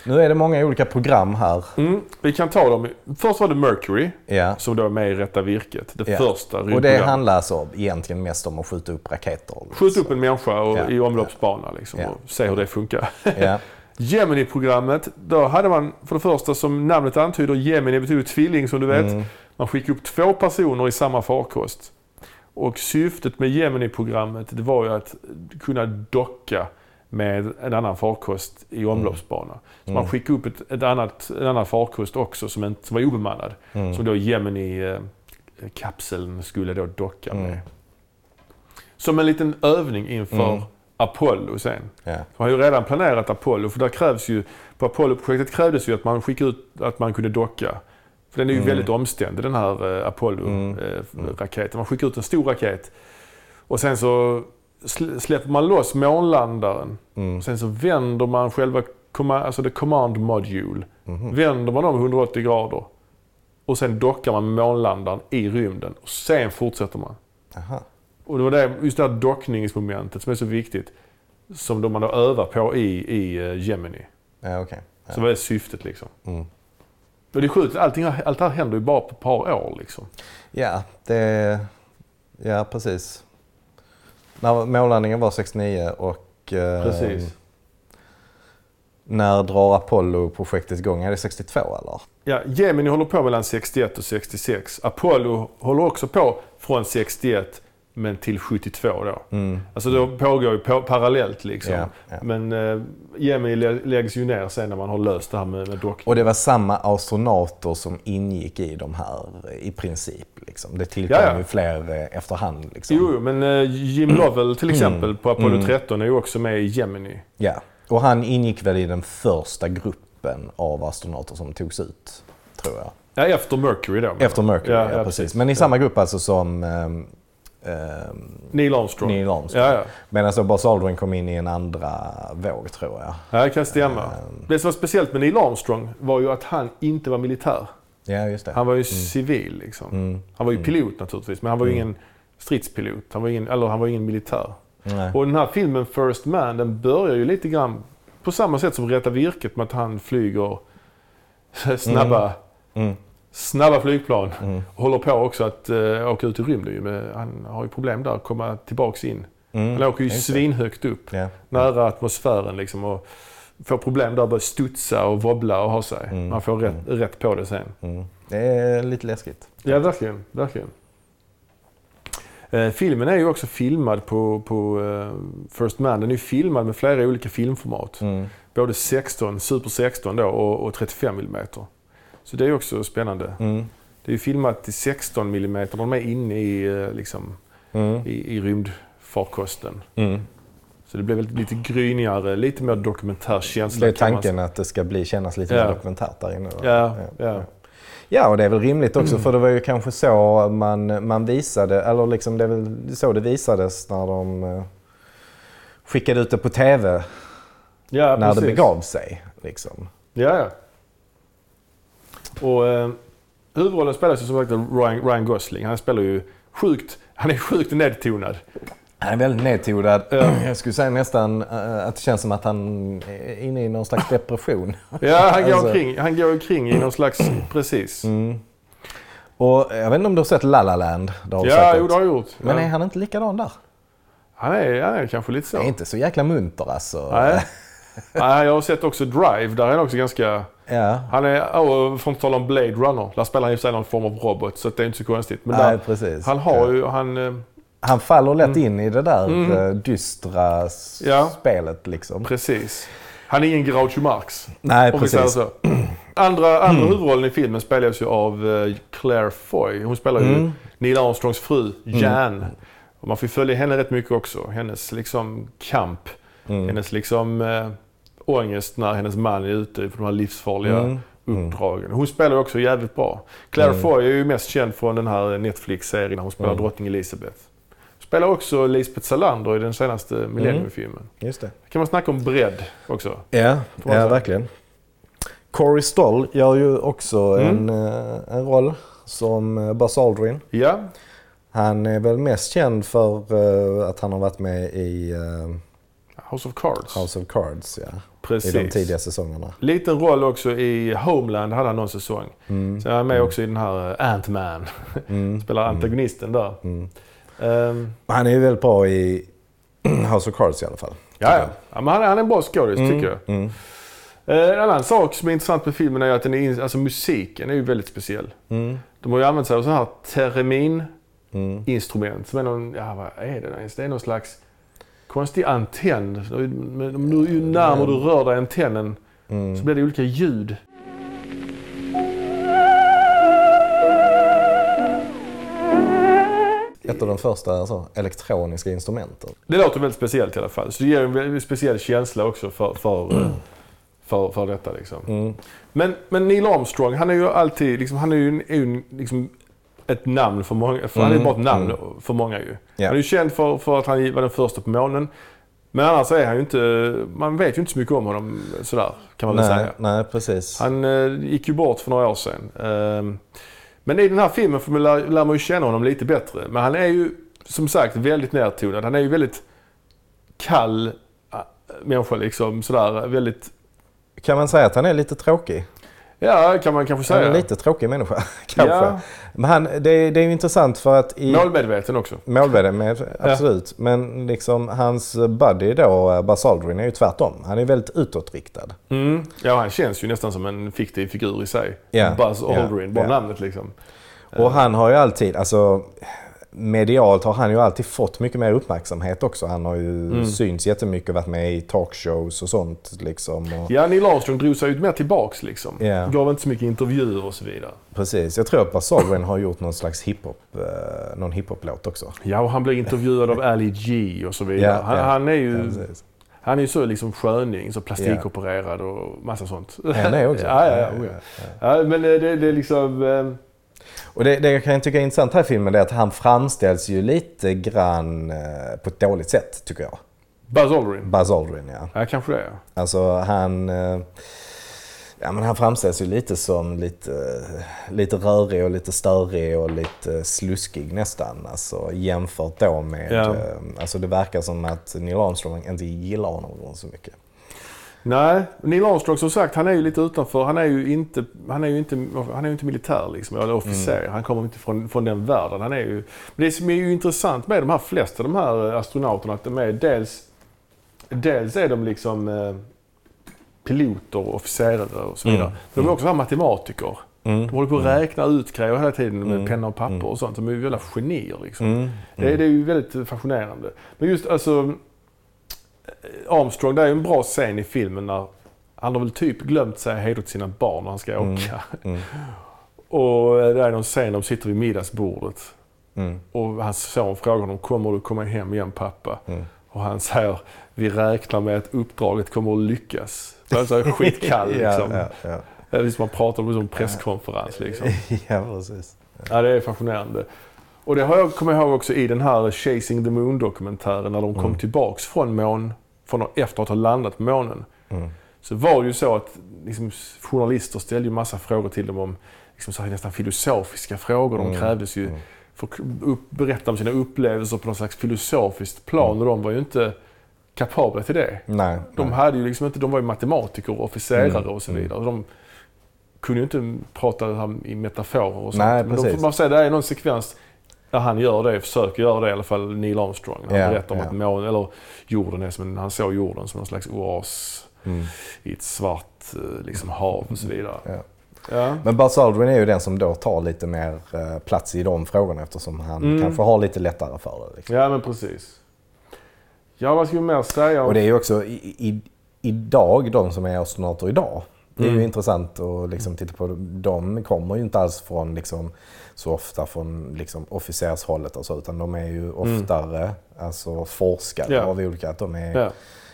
Nu är det många olika program här.
Mm, vi kan ta dem. Först var det Mercury,
Ja.
som då är med i Rätta Virket. Det
Ja.
första
Och det handlar alltså egentligen mest om att skjuta upp raketer.
Skjut upp en människa och,
Ja.
i omloppsbana liksom, och se hur det funkar. Gemini-programmet, då hade man för det första som namnet antyder, Gemini betyder tvilling som du vet.
Mm.
Man skickade upp två personer i samma farkost. Och syftet med Gemini-programmet det var ju att kunna docka med en annan farkost i omloppsbana. Så man skickade upp ett, ett annat, en annan farkost också som, inte, som var obemannad. Som då Gemini-kapseln skulle då docka med. Som en liten övning inför
Mm.
Apollo sen.
Ja.
Man har ju redan planerat Apollo för där krävs ju, på Apollo-projektet krävdes ju att man skickade ut att man kunde docka. För den är ju väldigt omständig den här eh, Apollo-raketen. Man skickar ut en stor raket och sen så sl- släpper man loss månlandaren. Sen så vänder man själva, alltså the command module. Vänder man om 180 grader. Och sen dockar man månlandaren i rymden. Och sen fortsätter man.
Aha.
Och det var det, just det här dockningsmomentet som är så viktigt. Som de man då övar på i, i eh, Gemini.
Ja, okej.
Så vad är syftet liksom?
Mm.
Och det är sjukt, allting, allt det här händer ju bara på ett par år liksom.
Ja, det... Ja, precis. När månlandningen var 69 och... eh,
Precis.
När drar Apollo-projektet igång? Är det 62 eller?
Ja, Gemini håller på mellan 61 och 66. Apollo håller också på från 61 men till 72 då. Alltså det pågår ju på, parallellt liksom.
Ja, ja.
Men eh, lä- läggs ju ner sen när man har löst det här med, med dockning.
Och det var samma astronauter som ingick i de här i princip. Liksom. Det tillkom
Ja, ja.
ju fler eh, efterhand. Liksom.
Jo, men eh, Jim Lovell till exempel på Apollo 13 är ju också med i Gemini.
Ja. Och han ingick väl i den första gruppen av astronauter som togs ut, tror jag.
Ja, efter Mercury då.
Efter Mercury, ja,
Ja,
precis. Men i samma grupp alltså som ehm,
Neil Armstrong.
Neil Armstrong.
Ja, ja.
Medan så Buzz Aldrin kom in i en andra våg, tror jag.
Ja, det kan stämma.
Ehm.
Det som var speciellt med Neil Armstrong var ju att han inte var militär.
Ja, just det.
Han var ju civil liksom.
Mm.
Han var ju pilot naturligtvis, men han var ju ingen stridspilot. Han var ingen, eller han var ingen militär.
Nej.
Och den här filmen First Man, den börjar ju lite grann på samma sätt som Rätta Virket med att han flyger snabba,
Mm.
Snabba flygplan.
Mm.
Håller på också att uh, åka ut i rymden. han har ju problem där att komma tillbaks in.
Mm.
Han åker ju
Just
svinhögt upp,
Ja.
nära atmosfären liksom. Och får problem där att börja studsa och wobbla och ha sig.
Mm.
Man får rätt, rätt på det sen.
Mm. Det är lite läskigt.
Ja, verkligen. verkligen. Eh, filmen är ju också filmad på, på eh, First Man. Den är filmad med flera olika filmformat.
Mm.
Både 16, Super 16 då, och, och 35 mm. Så det är också spännande.
Mm.
Det är filmat i 16 mm. De är inne i, eh, liksom,
Mm.
i, i rymdfarkosten.
Mm.
Så det blir lite grynigare, lite mer dokumentär känsla.
Det är
man
tanken att det ska bli, kännas lite
Ja.
mer dokumentärt där inne.
Ja, ja.
Ja, och det är väl rimligt också för det var ju kanske så man, man visade, eller liksom det är väl så det visades när de eh, skickade ut det på TV
ja
när
precis.
det begav sig. Liksom.
Ja, ja. Och eh, huvudrollen spelas ju som sagt av Ryan, Ryan Gosling. Han spelar ju sjukt, han är sjukt nedtonad.
Han är väldigt nedtonad. Jag skulle säga nästan eh, att det känns som att han är inne i någon slags depression.
Ja, han går
Alltså-
omkring, han går omkring i någon slags, precis.
Mm. Och jag vet inte om du har sett La La Land? Det har
Ja, jo det har jag gjort.
Men
ja.
är han inte likadan där?
han, är, han är kanske lite så.
Det är inte så jäkla munter alltså.
Nej. Jag har sett också Drive, där är han också ganska...
Ja.
Han är, oh, för att tala om Blade Runner, där spelar han i och för sig någon form av robot så det är inte så konstigt. Men
Nej,
där,
precis.
han har ju, han... eh,
Han faller lätt in i det där
Mm.
eh, dystra
Ja.
spelet liksom.
Precis. Han är ingen Groucho Marx.
Nej, precis.
Andra, andra huvudrollen i filmen spelas ju av eh, Claire Foy. Hon spelar ju
Mm.
Neil Armstrongs fru, Jan. Och man får följa henne rätt mycket också. Hennes liksom kamp.
Mm.
Hennes liksom ångest när hennes man är ute på de här livsfarliga
Mm.
uppdragen. Hon spelar också jävligt bra. Claire
Mm.
Foy är ju mest känd från den här Netflix-serien när hon spelar
Mm.
drottning Elizabeth. Spelar också Lisbeth Salander i den senaste Millennium-filmen.
Just det.
kan man snacka om bredd också.
Ja, ja verkligen. Corey Stoll gör ju också
Mm.
en, eh, en roll som eh, Buzz Aldrin.
Ja,
Han är väl mest känd för eh, att han har varit med i
House of Cards.
House of Cards ja,
Precis.
i de tidiga säsongerna.
Liten roll också i Homeland hade han någon säsong.
Mm.
Så han är med också i den här eh, Ant-Man.
Mm.
Spelar antagonisten där.
Mm.
Ehm,
Han är ju väldigt bra i House of Cards i alla fall.
ja, ja. men han, är- han är en bra skådis tycker jag.
Mm.
Eh, en annan sak som är intressant med filmen är att den är, alltså, musiken är ju väldigt speciell.
Mm.
De har ju använt sig av så här teremin-instrument
Mm.
som är någon, ja vad är det ens? Det är någon slags konstig antenn. Men du, ju närmare du rör dig antennen
Mm.
så blir det olika ljud.
Ett av de första alltså, elektroniska instrumenten.
Det låter väldigt speciellt i alla fall. Så det ger en väldigt speciell känsla också för, för, eh, för, för detta. Liksom.
Mm.
Men, men Neil Armstrong, han är ju alltid liksom, han är ju, en- är ju en- liksom ett namn för många. För Han är
Mm,
bara ett namn
mm.
för många ju.
Ja.
Han är ju känd för, för att han var den första på månen. Men annars är han ju inte, man vet ju inte så mycket om honom sådär kan man väl
Nej,
säga.
nej, precis.
Han eh, gick ju bort för några år sedan. Ehm, men i den här filmen får man lär, lär man ju känna honom lite bättre. Men han är ju som sagt väldigt nedtonad. Han är ju väldigt kall äh, människa liksom. Sådär väldigt,
Kan man säga att han är lite tråkig?
Ja kan man kanske
Han är
säga.
en lite tråkig människa, kanske.
Ja.
Men han, det, det är ju intressant för att i...
Målmedveten också.
Med, absolut. Men liksom hans buddy då, Buzz Aldrin, är ju tvärtom. Han är väldigt utåtriktad.
Mm. Ja, han känns ju nästan som en fiktiv figur i sig.
Ja,
Buzz
ja,
Aldrin, bara
ja.
namnet liksom.
Och han har ju alltid, alltså medialt har han ju alltid fått mycket mer uppmärksamhet också. Han har ju
Mm.
synts jättemycket och varit med i talkshows och sånt liksom. Och,
Ja, Neil Armstrong drog sig ju mer tillbaks liksom.
Ja.
Gav inte så mycket intervjuer och så vidare.
Precis. Jag tror att Buzz Aldrin har gjort någon slags hiphop, eh, någon hiphop-låt också.
Ja, och han blev intervjuad av Ali G och så vidare.
Ja,
han,
ja.
han är ju...
Ja.
Han är ju så liksom sköning, så plastikopererad och massa sånt.
Han är också.
ja, ja, ja, oh, ja. ja, men det, det, det är liksom...
Och det, det jag kan tycka är intressant här i filmen är att han framställs ju lite grann eh, på ett dåligt sätt, tycker jag.
Buzz Aldrin.
Buzz Aldrin, ja.
Ja, kanske det. Ja.
Alltså han... eh, Ja, men han framställs ju lite som lite, eh, lite rörig och lite störig och lite sluskig nästan. Alltså jämfört då med...
Ja.
Alltså det verkar som att Neil Armstrong inte gillar honom så mycket.
Nej, Neil Armstrong som sagt, han är ju lite utanför. Han är ju inte, han är ju inte, han är ju inte militär liksom, eller officer.
Mm.
Han kommer inte från, från den världen. Han är ju, men det som är ju intressant med de här flesta de här eh, astronauterna, att de är dels, dels är de liksom eh, piloter och officerare och så vidare.
Mm.
Men de är också så här matematiker.
Mm.
De håller på att räkna ut grejer hela tiden med
Mm.
penna och papper
Mm.
och sånt. De är ju jävla genier liksom.
Mm.
Det, är- det är ju väldigt fascinerande. Men just alltså Armstrong, det är en bra scen i filmen när han har väl typ glömt säga hej då till sina barn när han ska
Mm.
åka.
Mm.
Och det är någon scen de sitter vid middagsbordet
Mm.
och hans son frågar honom kommer du komma hem igen pappa?
Mm.
Och han säger vi räknar med att uppdraget kommer att lyckas. Det är skitkall liksom.
Ja, ja, ja.
Det är som man pratar om en presskonferens liksom.
ja, precis.
Ja, det är fascinerande. Och det har jag kommit ihåg också i den här Chasing the Moon-dokumentären när de kom
Mm.
tillbaks från mån, från efter att ha landat på månen.
Mm.
Så var det ju så att liksom, journalister ställde ju massa frågor till dem om liksom, så här, nästan filosofiska frågor. De
Mm.
krävdes ju
Mm.
för att upp, berätta om sina upplevelser på något slags filosofiskt plan och de var ju inte kapabla till det.
Nej.
De,
nej.
hade ju liksom inte, de var ju matematiker och officerare
Mm,
och så
mm.
vidare. De kunde ju inte prata i metaforer och sånt.
Nej,
Men då
precis.
får man säga det är någon sekvens där han gör det, försöker göra det i alla fall, Neil Armstrong. Han
Ja,
berättar om
ja.
att månen, eller jorden är som en, han såg jorden som någon slags oas
Mm.
i ett svart eh, liksom, hav och så vidare.
Ja.
Ja.
Men Buzz Aldrin är ju den som då tar lite mer eh, plats i de frågorna eftersom han
Mm.
kanske har lite lättare för det. Liksom.
ja, men precis. Ja, vad ska vi mer säga? om-
Och det är ju också i, i, idag, de som är astronauter idag. Det är
Mm.
ju intressant att liksom titta på. De kommer ju inte alls från liksom, så ofta från liksom, officershållet och så, utan de är ju oftare alltså, forskare
Ja.
av olika, att de är
Ja.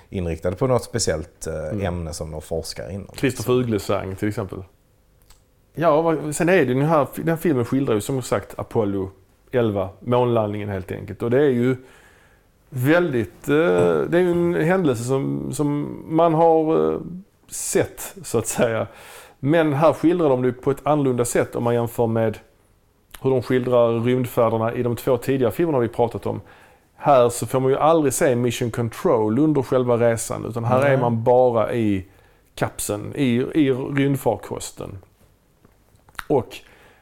inriktade på något speciellt eh,
Mm.
ämne som de forskar inom.
Kristoffer Uglesang till exempel. Ja, sen är det ju den här, den här filmen skildrar ju som sagt Apollo 11, månlandningen helt enkelt. Och det är ju väldigt, eh, det är ju en händelse som, som man har eh, sett så att säga. Men här skildrar de det på ett annorlunda sätt om man jämför med hur de skildrar rymdfärderna i de två tidigare filmerna vi pratat om. Här så får man ju aldrig se mission control under själva resan utan här
Nej.
är man bara i kapseln, i, i rymdfarkosten. Och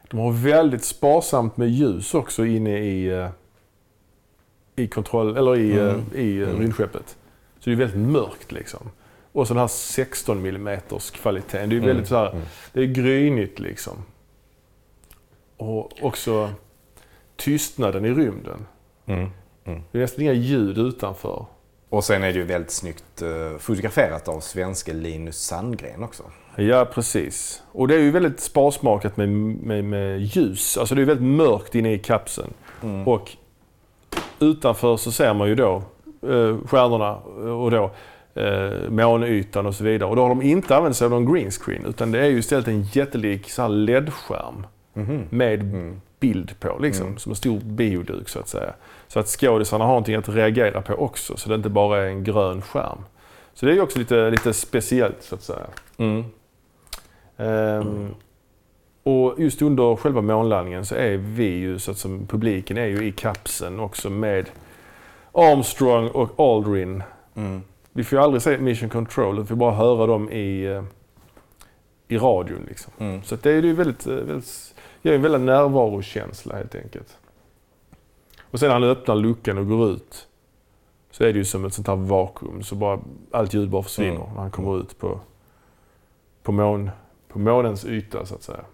de har väldigt sparsamt med ljus också inne i, eh, i kontroll, eller i, eh,
Mm.
i eh,
Mm.
rymdskeppet. Så det är väldigt mörkt liksom. Och så den här 16 mm kvaliteten. Det är
Mm.
väldigt så här,
Mm.
det är grynigt liksom. Och också tystnaden i rymden.
Mm.
Det är nästan inga ljud utanför.
Och sen är det ju väldigt snyggt eh, fotograferat av svenske Linus Sandgren också.
Ja, precis. Och det är ju väldigt sparsmakat med, med, med ljus. Alltså det är väldigt mörkt inne i kapseln.
Mm.
Och utanför så ser man ju då eh, stjärnorna och då eh, månytan och så vidare. Och då har de inte använt sig av någon green screen utan det är ju istället en jättelik LED-skärm
Mhm.
med
Mm.
bild på. Liksom,
Mm.
Som en stor bioduk så att säga. Så att skådisarna har någonting att reagera på också. Så det inte bara är en grön skärm. Så det är ju också lite, lite speciellt så att säga.
Mm.
Ehm, Och just under själva månlandningen så är vi ju, så att som publiken är ju i kapseln också med Armstrong och Aldrin.
Mm.
Vi får ju aldrig se Mission Control, vi får bara höra dem i, eh, i radion. Liksom.
Mm.
Så det är ju väldigt, eh, väldigt, ger en väldigt närvarokänsla helt enkelt. Och sen när han öppnar luckan och går ut så är det ju som ett sånt här vakuum. Så bara, allt ljud bara försvinner
Mm.
när han kommer ut på, på, mån, på månens yta så att säga.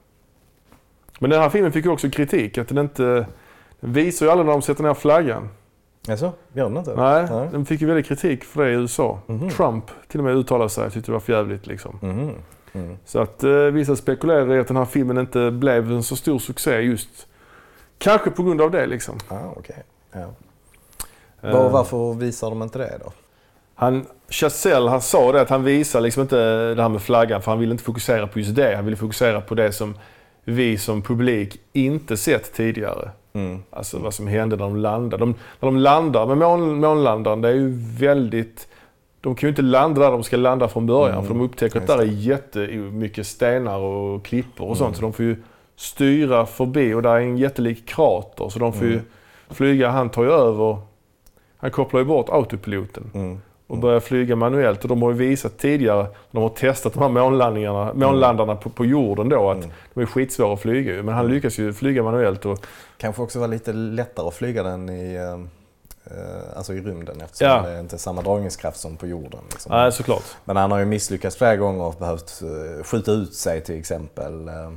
Men den här filmen fick ju också kritik. Att den inte den visar ju aldrig när de sätter ner flaggan.
Jaså, gör den inte?
Nej,
Nej.
den fick ju väldigt kritik för det i USA.
Mhm.
Trump till och med uttalade sig. Tyckte det var för jävligt liksom.
Mhm. Mm.
Så att eh, vissa spekulerar i att den här filmen inte blev en så stor succé just Kanske på grund av det liksom.
Ah, okej. Ja.
Eh,
Var, varför visar de inte det då?
Han, Chazelle, han sa det att han visar liksom inte det här med flaggan för han ville inte fokusera på just det. Han ville fokusera på det som vi som publik inte sett tidigare.
Mm.
Alltså vad som hände när de landade. De, när de landar med mån, månlandaren, det är ju väldigt... De kan ju inte landa där de ska landa från början
Mm,
för de upptäcker att där är jättemycket stenar och klippor och sånt.
Mm.
Så de får ju styra förbi och där är en jättelik krater så de får ju
Mm.
flyga. Han tar ju över, han kopplar ju bort autopiloten
Mm.
Och börja flyga manuellt. Och de har ju visat tidigare, de har testat de här månlandningarna, månlandarna på, på jorden då, att de är skitsvåra att flyga. Men han lyckas ju flyga manuellt. Och,
Kanske också var lite lättare att flyga den i, eh, eh, alltså i rymden eftersom
Ja.
det inte är samma dragningskraft som på jorden. Liksom.
nej, såklart.
Men han har ju misslyckats flera gånger och behövt eh, skjuta ut sig till exempel. eh,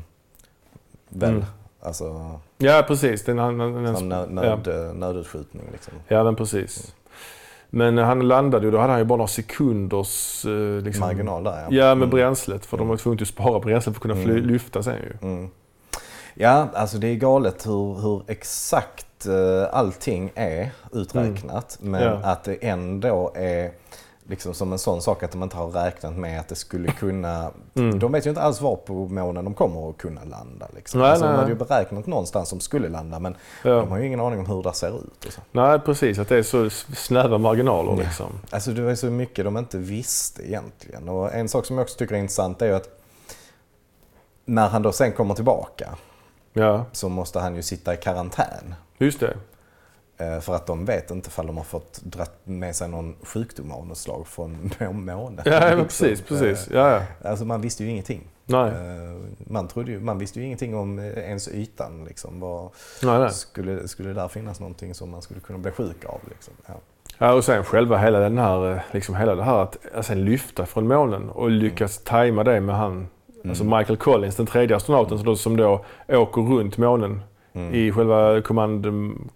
Väl?
Mm.
Alltså
Ja, precis. Den, han, han,
som nö- nöd, eh, nödutskjutning. Liksom.
Ja, men precis. Men han landade ju, då hade han ju bara några sekunders... eh, Liksom,
Marginal där
Ja, med
Mm.
bränslet. För de var tvungna att spara bränsle för att kunna
Mm.
lyfta sen ju.
Mm. Ja, alltså det är galet hur, hur exakt eh, allting är uträknat. Men
Mm. Ja.
att det ändå är liksom som en sån sak att de inte har räknat med att det skulle kunna...
Mm.
De vet ju inte alls var på månen de kommer att kunna landa. Liksom.
Nej,
alltså,
nej.
De hade ju beräknat någonstans som skulle landa men
Ja.
de har ju ingen aning om hur det ser ut. Så.
Nej, precis. Att det är så snäva marginaler
Ja.
liksom.
Alltså det var ju så mycket de inte visste egentligen. Och en sak som jag också tycker är intressant är att när han då sen kommer tillbaka
Ja,
så måste han ju sitta i karantän.
just det.
Eh, För att de vet inte ifall de har fått dratt med sig någon sjukdom av något slag från må- månen.
Ja, precis, precis.
Eh,
Ja, ja.
Alltså man visste ju ingenting.
Nej,
Eh, Man, trodde ju, man visste ju ingenting om ens ytan. Liksom. Vad,
nej, nej.
skulle, skulle där finnas någonting som man skulle kunna bli sjuk av? Liksom? Ja.
Ja, och sen själva hela den här, liksom hela det här att sen lyfta från månen och lyckas tajma det med han, alltså Michael Collins, den tredje astronauten som då, som då åker runt månen
Mm.
i själva command,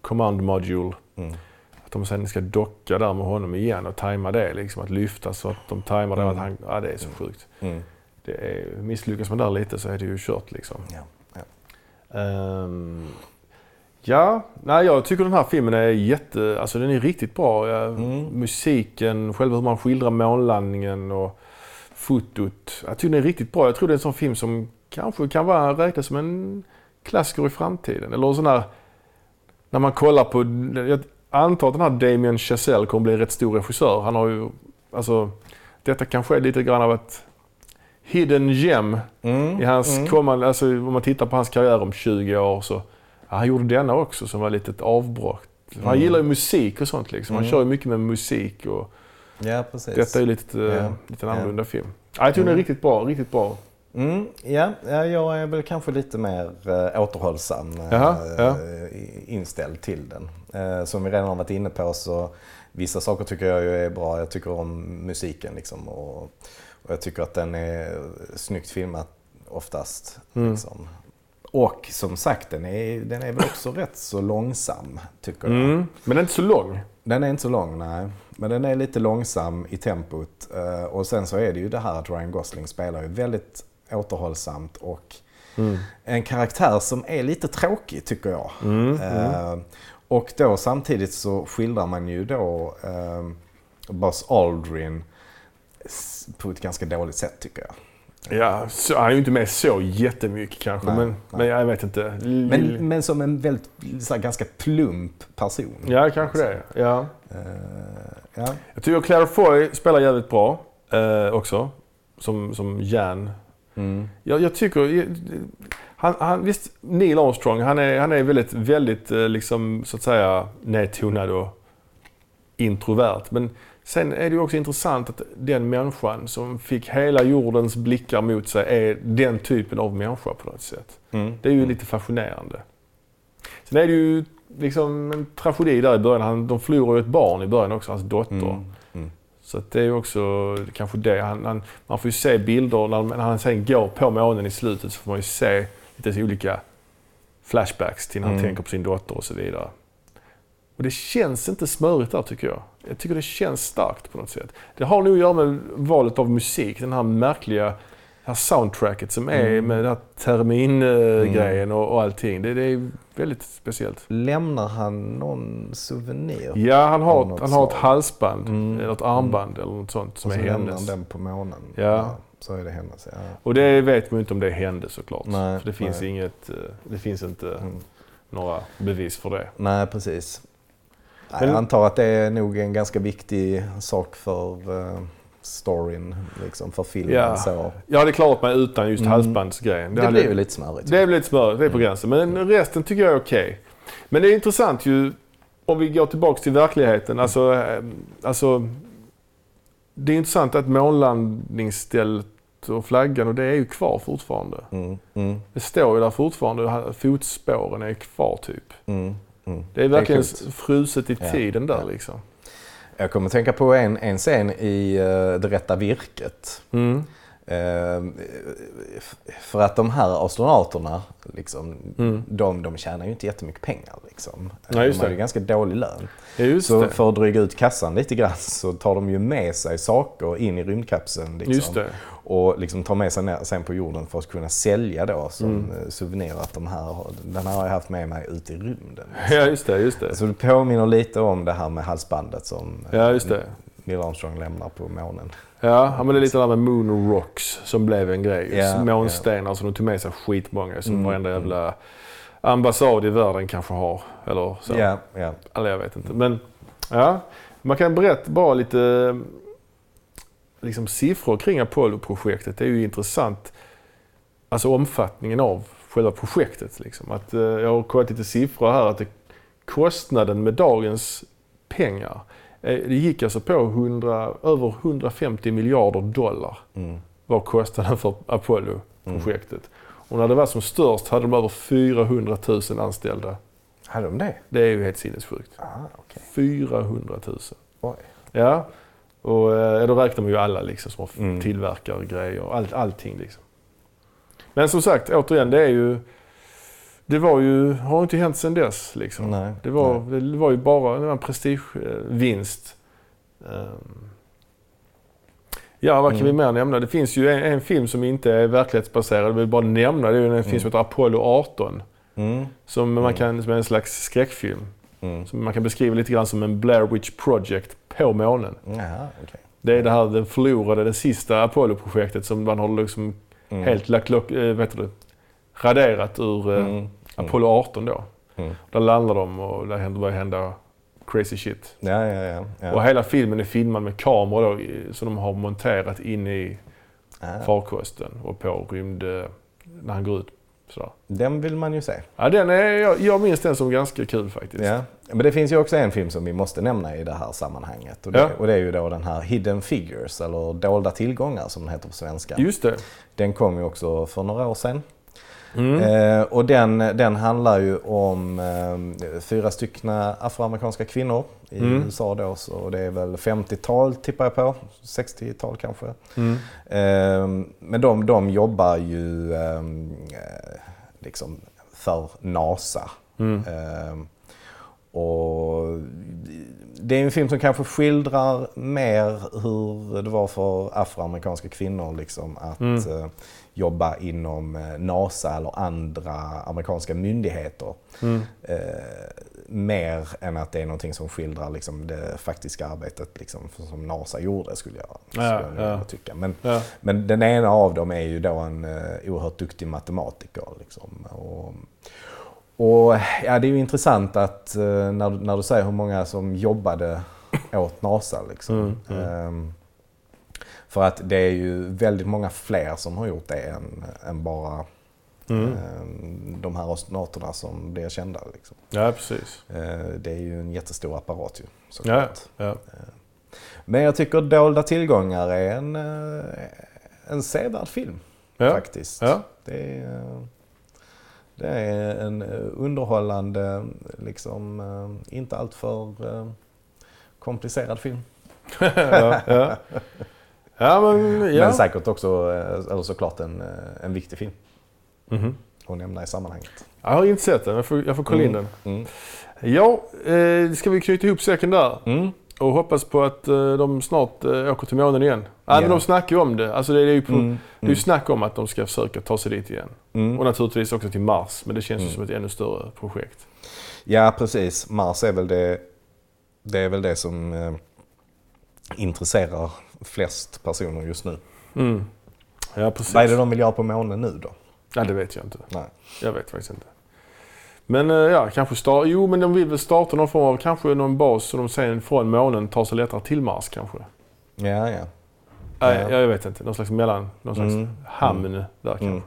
command module.
Mm.
Att de sen ska docka där med honom igen och tajma det, liksom att lyfta så att de tajmar det. Att han, ja, det är så sjukt.
Mm.
Det är, misslyckas man där lite så är det ju kört liksom.
Ja. Ja.
Ehm, ja, nej, jag tycker den här filmen är jätte, alltså den är riktigt bra.
Mm.
Musiken, själva hur man skildrar månlandningen och fotot. Jag tycker den är riktigt bra. Jag tror det är en sån film som kanske kan vara, räknas som en klassiker i framtiden. Eller sån här, när man kollar på, jag antar att den här Damien Chazelle kommer bli en rätt stor regissör. Han har ju, alltså, detta kanske är lite grann av ett hidden gem
Mm.
i hans
Mm.
kommande, alltså om man tittar på hans karriär om 20 år så, ja, han gjorde denna också som var lite ett avbrott. Han
Mm.
gillar ju musik och sånt liksom. Han
Mm.
kör ju mycket med musik och
ja, precis.
detta är ju lite,
Ja.
ja. lite en
Ja.
annorlunda film. Ja, jag tycker den är
Mm.
riktigt bra, riktigt bra.
Mm, ja, ja, jag är väl kanske lite mer eh, återhållsam eh,
Jaha, ja.
i- inställd till den. Eh, som vi redan har varit inne på så vissa saker tycker jag är bra. Jag tycker om musiken liksom, och, och jag tycker att den är snyggt filmad oftast.
Mm.
Liksom. Och som sagt, den är, den är väl också rätt så långsam tycker jag.
Mm. Men den är inte så lång.
Den är inte så lång, nej. Men den är lite långsam i tempot. Eh, Och sen så är det ju det här att Ryan Gosling spelar ju väldigt återhållsamt och
Mm.
en karaktär som är lite tråkig tycker jag.
Mm.
Eh, Och då samtidigt så skildrar man ju då eh, Buzz Aldrin på ett ganska dåligt sätt tycker jag.
Ja, så, han är ju inte med så jättemycket kanske,
Nej,
men,
nej.
men jag vet inte.
Men, men som en väldigt här, ganska plump person.
Ja, kanske det. Ja.
Eh, ja.
Jag tycker Claire Foy spelar jävligt bra eh, också. Som, som Jan.
Mm.
Jag, jag tycker... Han, han, visst, Neil Armstrong, han är, han är väldigt, väldigt eh, liksom, så att säga nedtonad och introvert. Men sen är det ju också intressant att den människan som fick hela jordens blickar mot sig är den typen av människa på något sätt.
Mm.
Det är ju lite fascinerande. Sen är det ju liksom en tragedi där i början. Han, de förlorar ju ett barn i början också, hans dotter.
Mm.
Så det är också kanske det. Han, han, man får ju se bilder när, när han sen går på månen i slutet så får man ju se lite olika flashbacks till när han
Mm.
tänker på sin dotter och så vidare. Och det känns inte smörigt där tycker jag. Jag tycker det känns starkt på något sätt. Det har nog att göra med valet av musik. Den här märkliga här soundtracket som är
Mm.
med den här termingrejen och, och allting. Det, det är väldigt speciellt.
Lämnar han någon souvenir?
Ja, han har, han har ett halsband
Mm.
eller ett armband eller något sånt som
och så
är
lämnar
hennes.
han den på månen.
Ja.
Så är det hennes. Ja.
Och det vet man ju inte om det hände såklart.
Nej,
för det finns,
nej.
inget, eh, det finns inte
Mm.
några bevis för det.
Nej, precis.
Men-
jag antar att det är nog en ganska viktig sak för uh, storyn, liksom, för filmen.
Ja.
Så.
Jag hade klarat mig utan just
Mm.
halsbandsgrejen.
Det,
hade,
blir ju lite smörigt.
det är lite smörigt, det är på
Mm.
gränsen. Men resten tycker jag är okej. Men det är intressant ju, om vi går tillbaks till verkligheten. Alltså, eh, alltså det är intressant att månlandningsstället och flaggan och det är ju kvar fortfarande.
Mm, mm,
Det står ju där fortfarande. Fotspåren är kvar typ.
mm, mm.
Det är verkligen
coolt.
fruset i
Ja,
tiden där
ja.
liksom.
Jag kommer att tänka på en, en scen i uh, Det rätta virket.
Mm.
Eh, f- för att de här astronauterna, liksom,
Mm.
de, de tjänar ju inte jättemycket pengar. Liksom.
Just
de har ju ganska dålig lön.
Ja,
Så
det.
för att dryga ut kassan lite grann så tar de ju med sig saker in i rymdkapseln. Liksom. Och liksom tar med sig ner sen på jorden för att kunna sälja då som
Mm.
eh, souvenir att de här, har- den här har jag haft med mig ut i rymden.
Ja, just det. Just det.
Så det påminner lite om det här med halsbandet som
Ja.
Neil Armstrong lämnar på månen.
Ja, men det är lite där med moon rocks som blev en grej.
Ja,
Månstenar som de tog med sig skitmånga. Som
Mm,
varenda jävla ambassad i världen kanske har. Eller så.
Ja, ja.
Eller jag vet inte. Men ja, man kan berätta bara lite liksom, siffror kring Apollo-projektet. Det är ju intressant. Alltså omfattningen av själva projektet. Liksom. Att, eh, jag har kollat lite siffror här. att det, Kostnaden med dagens pengar. Eh, Det gick alltså på 100, över 150 miljarder dollar
Mm.
var kostnaden för Apollo-projektet. Och när det var som störst hade de över 400 000 anställda.
Hade de det?
Det är ju helt sinnessjukt.
Ah, okej.
400 000.
Oj.
Ja, och eh, då räknar man ju alla liksom som
Mm.
tillverkar grejer, all, allting liksom. Men som sagt, återigen, det är ju... Det var ju, har inte hänt sedan dess liksom.
Nej,
det, var,
nej.
det var ju bara det var en prestigevinst. Um, ja, vad kan
Mm.
vi mer nämna? Det finns ju en, en film som inte är verklighetsbaserad, jag vill bara nämna det. är en film
Mm.
som heter Apollo 18.
Mm.
Som, man
Mm.
kan, som är en slags skräckfilm.
Mm.
Som man kan beskriva lite grann som en Blair Witch Project på månen.
Jaha, okej.
Det är det här den förlorade, det sista Apollo-projektet som man har liksom
Mm.
helt lagt, lock- eh, vet du, raderat ur eh,
Mm.
Apollo 18 då.
Mm.
Där landar de och där börjar hända crazy shit.
Ja, ja, ja.
Och hela filmen är filmad med kameror då, som de har monterat in i farkosten och på rymd... eh, När han går ut. Sådär.
Den vill man ju se.
Ja, den är, jag, jag minns den som ganska kul faktiskt.
Ja. Men det finns ju också en film som vi måste nämna i det här sammanhanget. Och det,
Ja.
och det är ju då den här Hidden Figures, eller Dolda tillgångar som den heter på svenska.
Just det.
Den kom ju också för några år sedan.
Mm.
Eh, och den, den handlar ju om eh, fyra stycken afroamerikanska kvinnor i
Mm.
USA då. Så det är väl 50-tal tippar jag på, 60-tal kanske.
Mm.
Eh, men de, de jobbar ju eh, eh, liksom för NASA.
Mm.
Eh, och det är en film som kanske skildrar mer hur det var för afroamerikanska kvinnor liksom, att
Mm.
Eh, jobba inom eh, NASA eller andra amerikanska myndigheter.
Mm.
Eh, mer än att det är någonting som skildrar liksom, det faktiska arbetet liksom, som NASA gjorde skulle jag, skulle
Ja,
jag
ja.
tycka. Men,
Ja.
men den ena av dem är ju då en uh, oerhört duktig matematiker. Liksom. Och, och ja, det är ju intressant att eh, när, du- när du säger hur många som jobbade åt NASA. Liksom.
Mm,
Ehm, för att det är ju väldigt många fler som har gjort det än, än bara
Mm.
ehm, de här astronauterna som blir kända. Liksom.
ja, precis.
Eh, det är ju en jättestor apparat ju,
Ja,
såklart.
ja.
Men jag tycker Dolda tillgångar är en, eh, en sevärd film
Ja.
faktiskt.
Ja.
Det, är, eh, det är en eh, underhållande, liksom, eh, inte alltför eh, komplicerad film.
ja, ja. men ja.
Men säkert också, eh, eller såklart en, eh, en viktig film
Mhm.
att nämna i sammanhanget.
Jag har inte sett den, jag får, jag får kolla in den.
Mm.
Ja, eh, ska vi knyta ihop säcken där
Mm.
och hoppas på att eh, de snart eh, åker till månen igen. Men
Ja.
de snackar ju om det. Alltså det är ju på,
Mm.
det är ju snack om att de ska försöka ta sig dit igen.
Mm.
Och naturligtvis också till Mars, men det känns ju
Mm.
som ett ännu större projekt.
Ja, precis. Mars är väl det, det, är väl det som eh, intresserar flest personer just nu.
Mm. Ja, precis.
Vad är det de vill göra på månen nu då?
Nej, det vet jag inte.
Nej.
Jag vet faktiskt inte. Men eh, ja, kanske start... Jo, men de vill väl starta någon form av, kanske någon bas så de sen från månen tar sig lättare till Mars kanske.
Ja, ja.
Nej,
Ja.
jag, vet inte. Någon slags mellan, någon slags
Mm.
hamn där kanske.
Mm.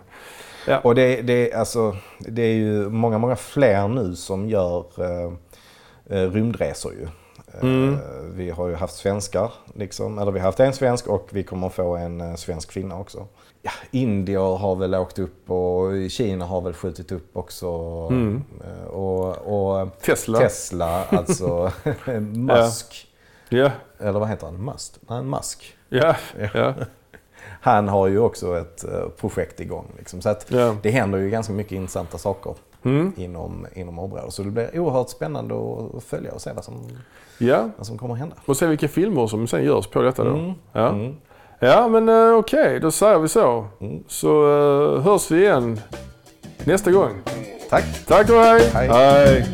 Ja.
Och det, det, alltså, det är ju många, många fler nu som gör eh, eh, rymdresor ju. Eh, Vi har ju haft svenskar, liksom, eller vi har haft en svensk och vi kommer få en eh, svensk kvinna också. Ja, indier har väl åkt upp och Kina har väl skjutit upp också. Eh, Och, och
Tesla.
Tesla, alltså Musk.
Ja,
Eller vad heter han? Must? Nej, Musk.
ja, ja.
Han har ju också ett projekt igång. Liksom. Så att det händer ju ganska mycket intressanta saker
Mm.
inom, inom området. Så det blir oerhört spännande att följa och se vad som,
ja.
vad som kommer att hända.
Och se vilka filmer som sen görs på detta då.
Mm.
Ja.
Mm.
ja, men eh, okej, då säger vi så.
Mm.
Så eh, hörs vi igen nästa gång.
Tack!
Tack och hej!
Hej.
hej.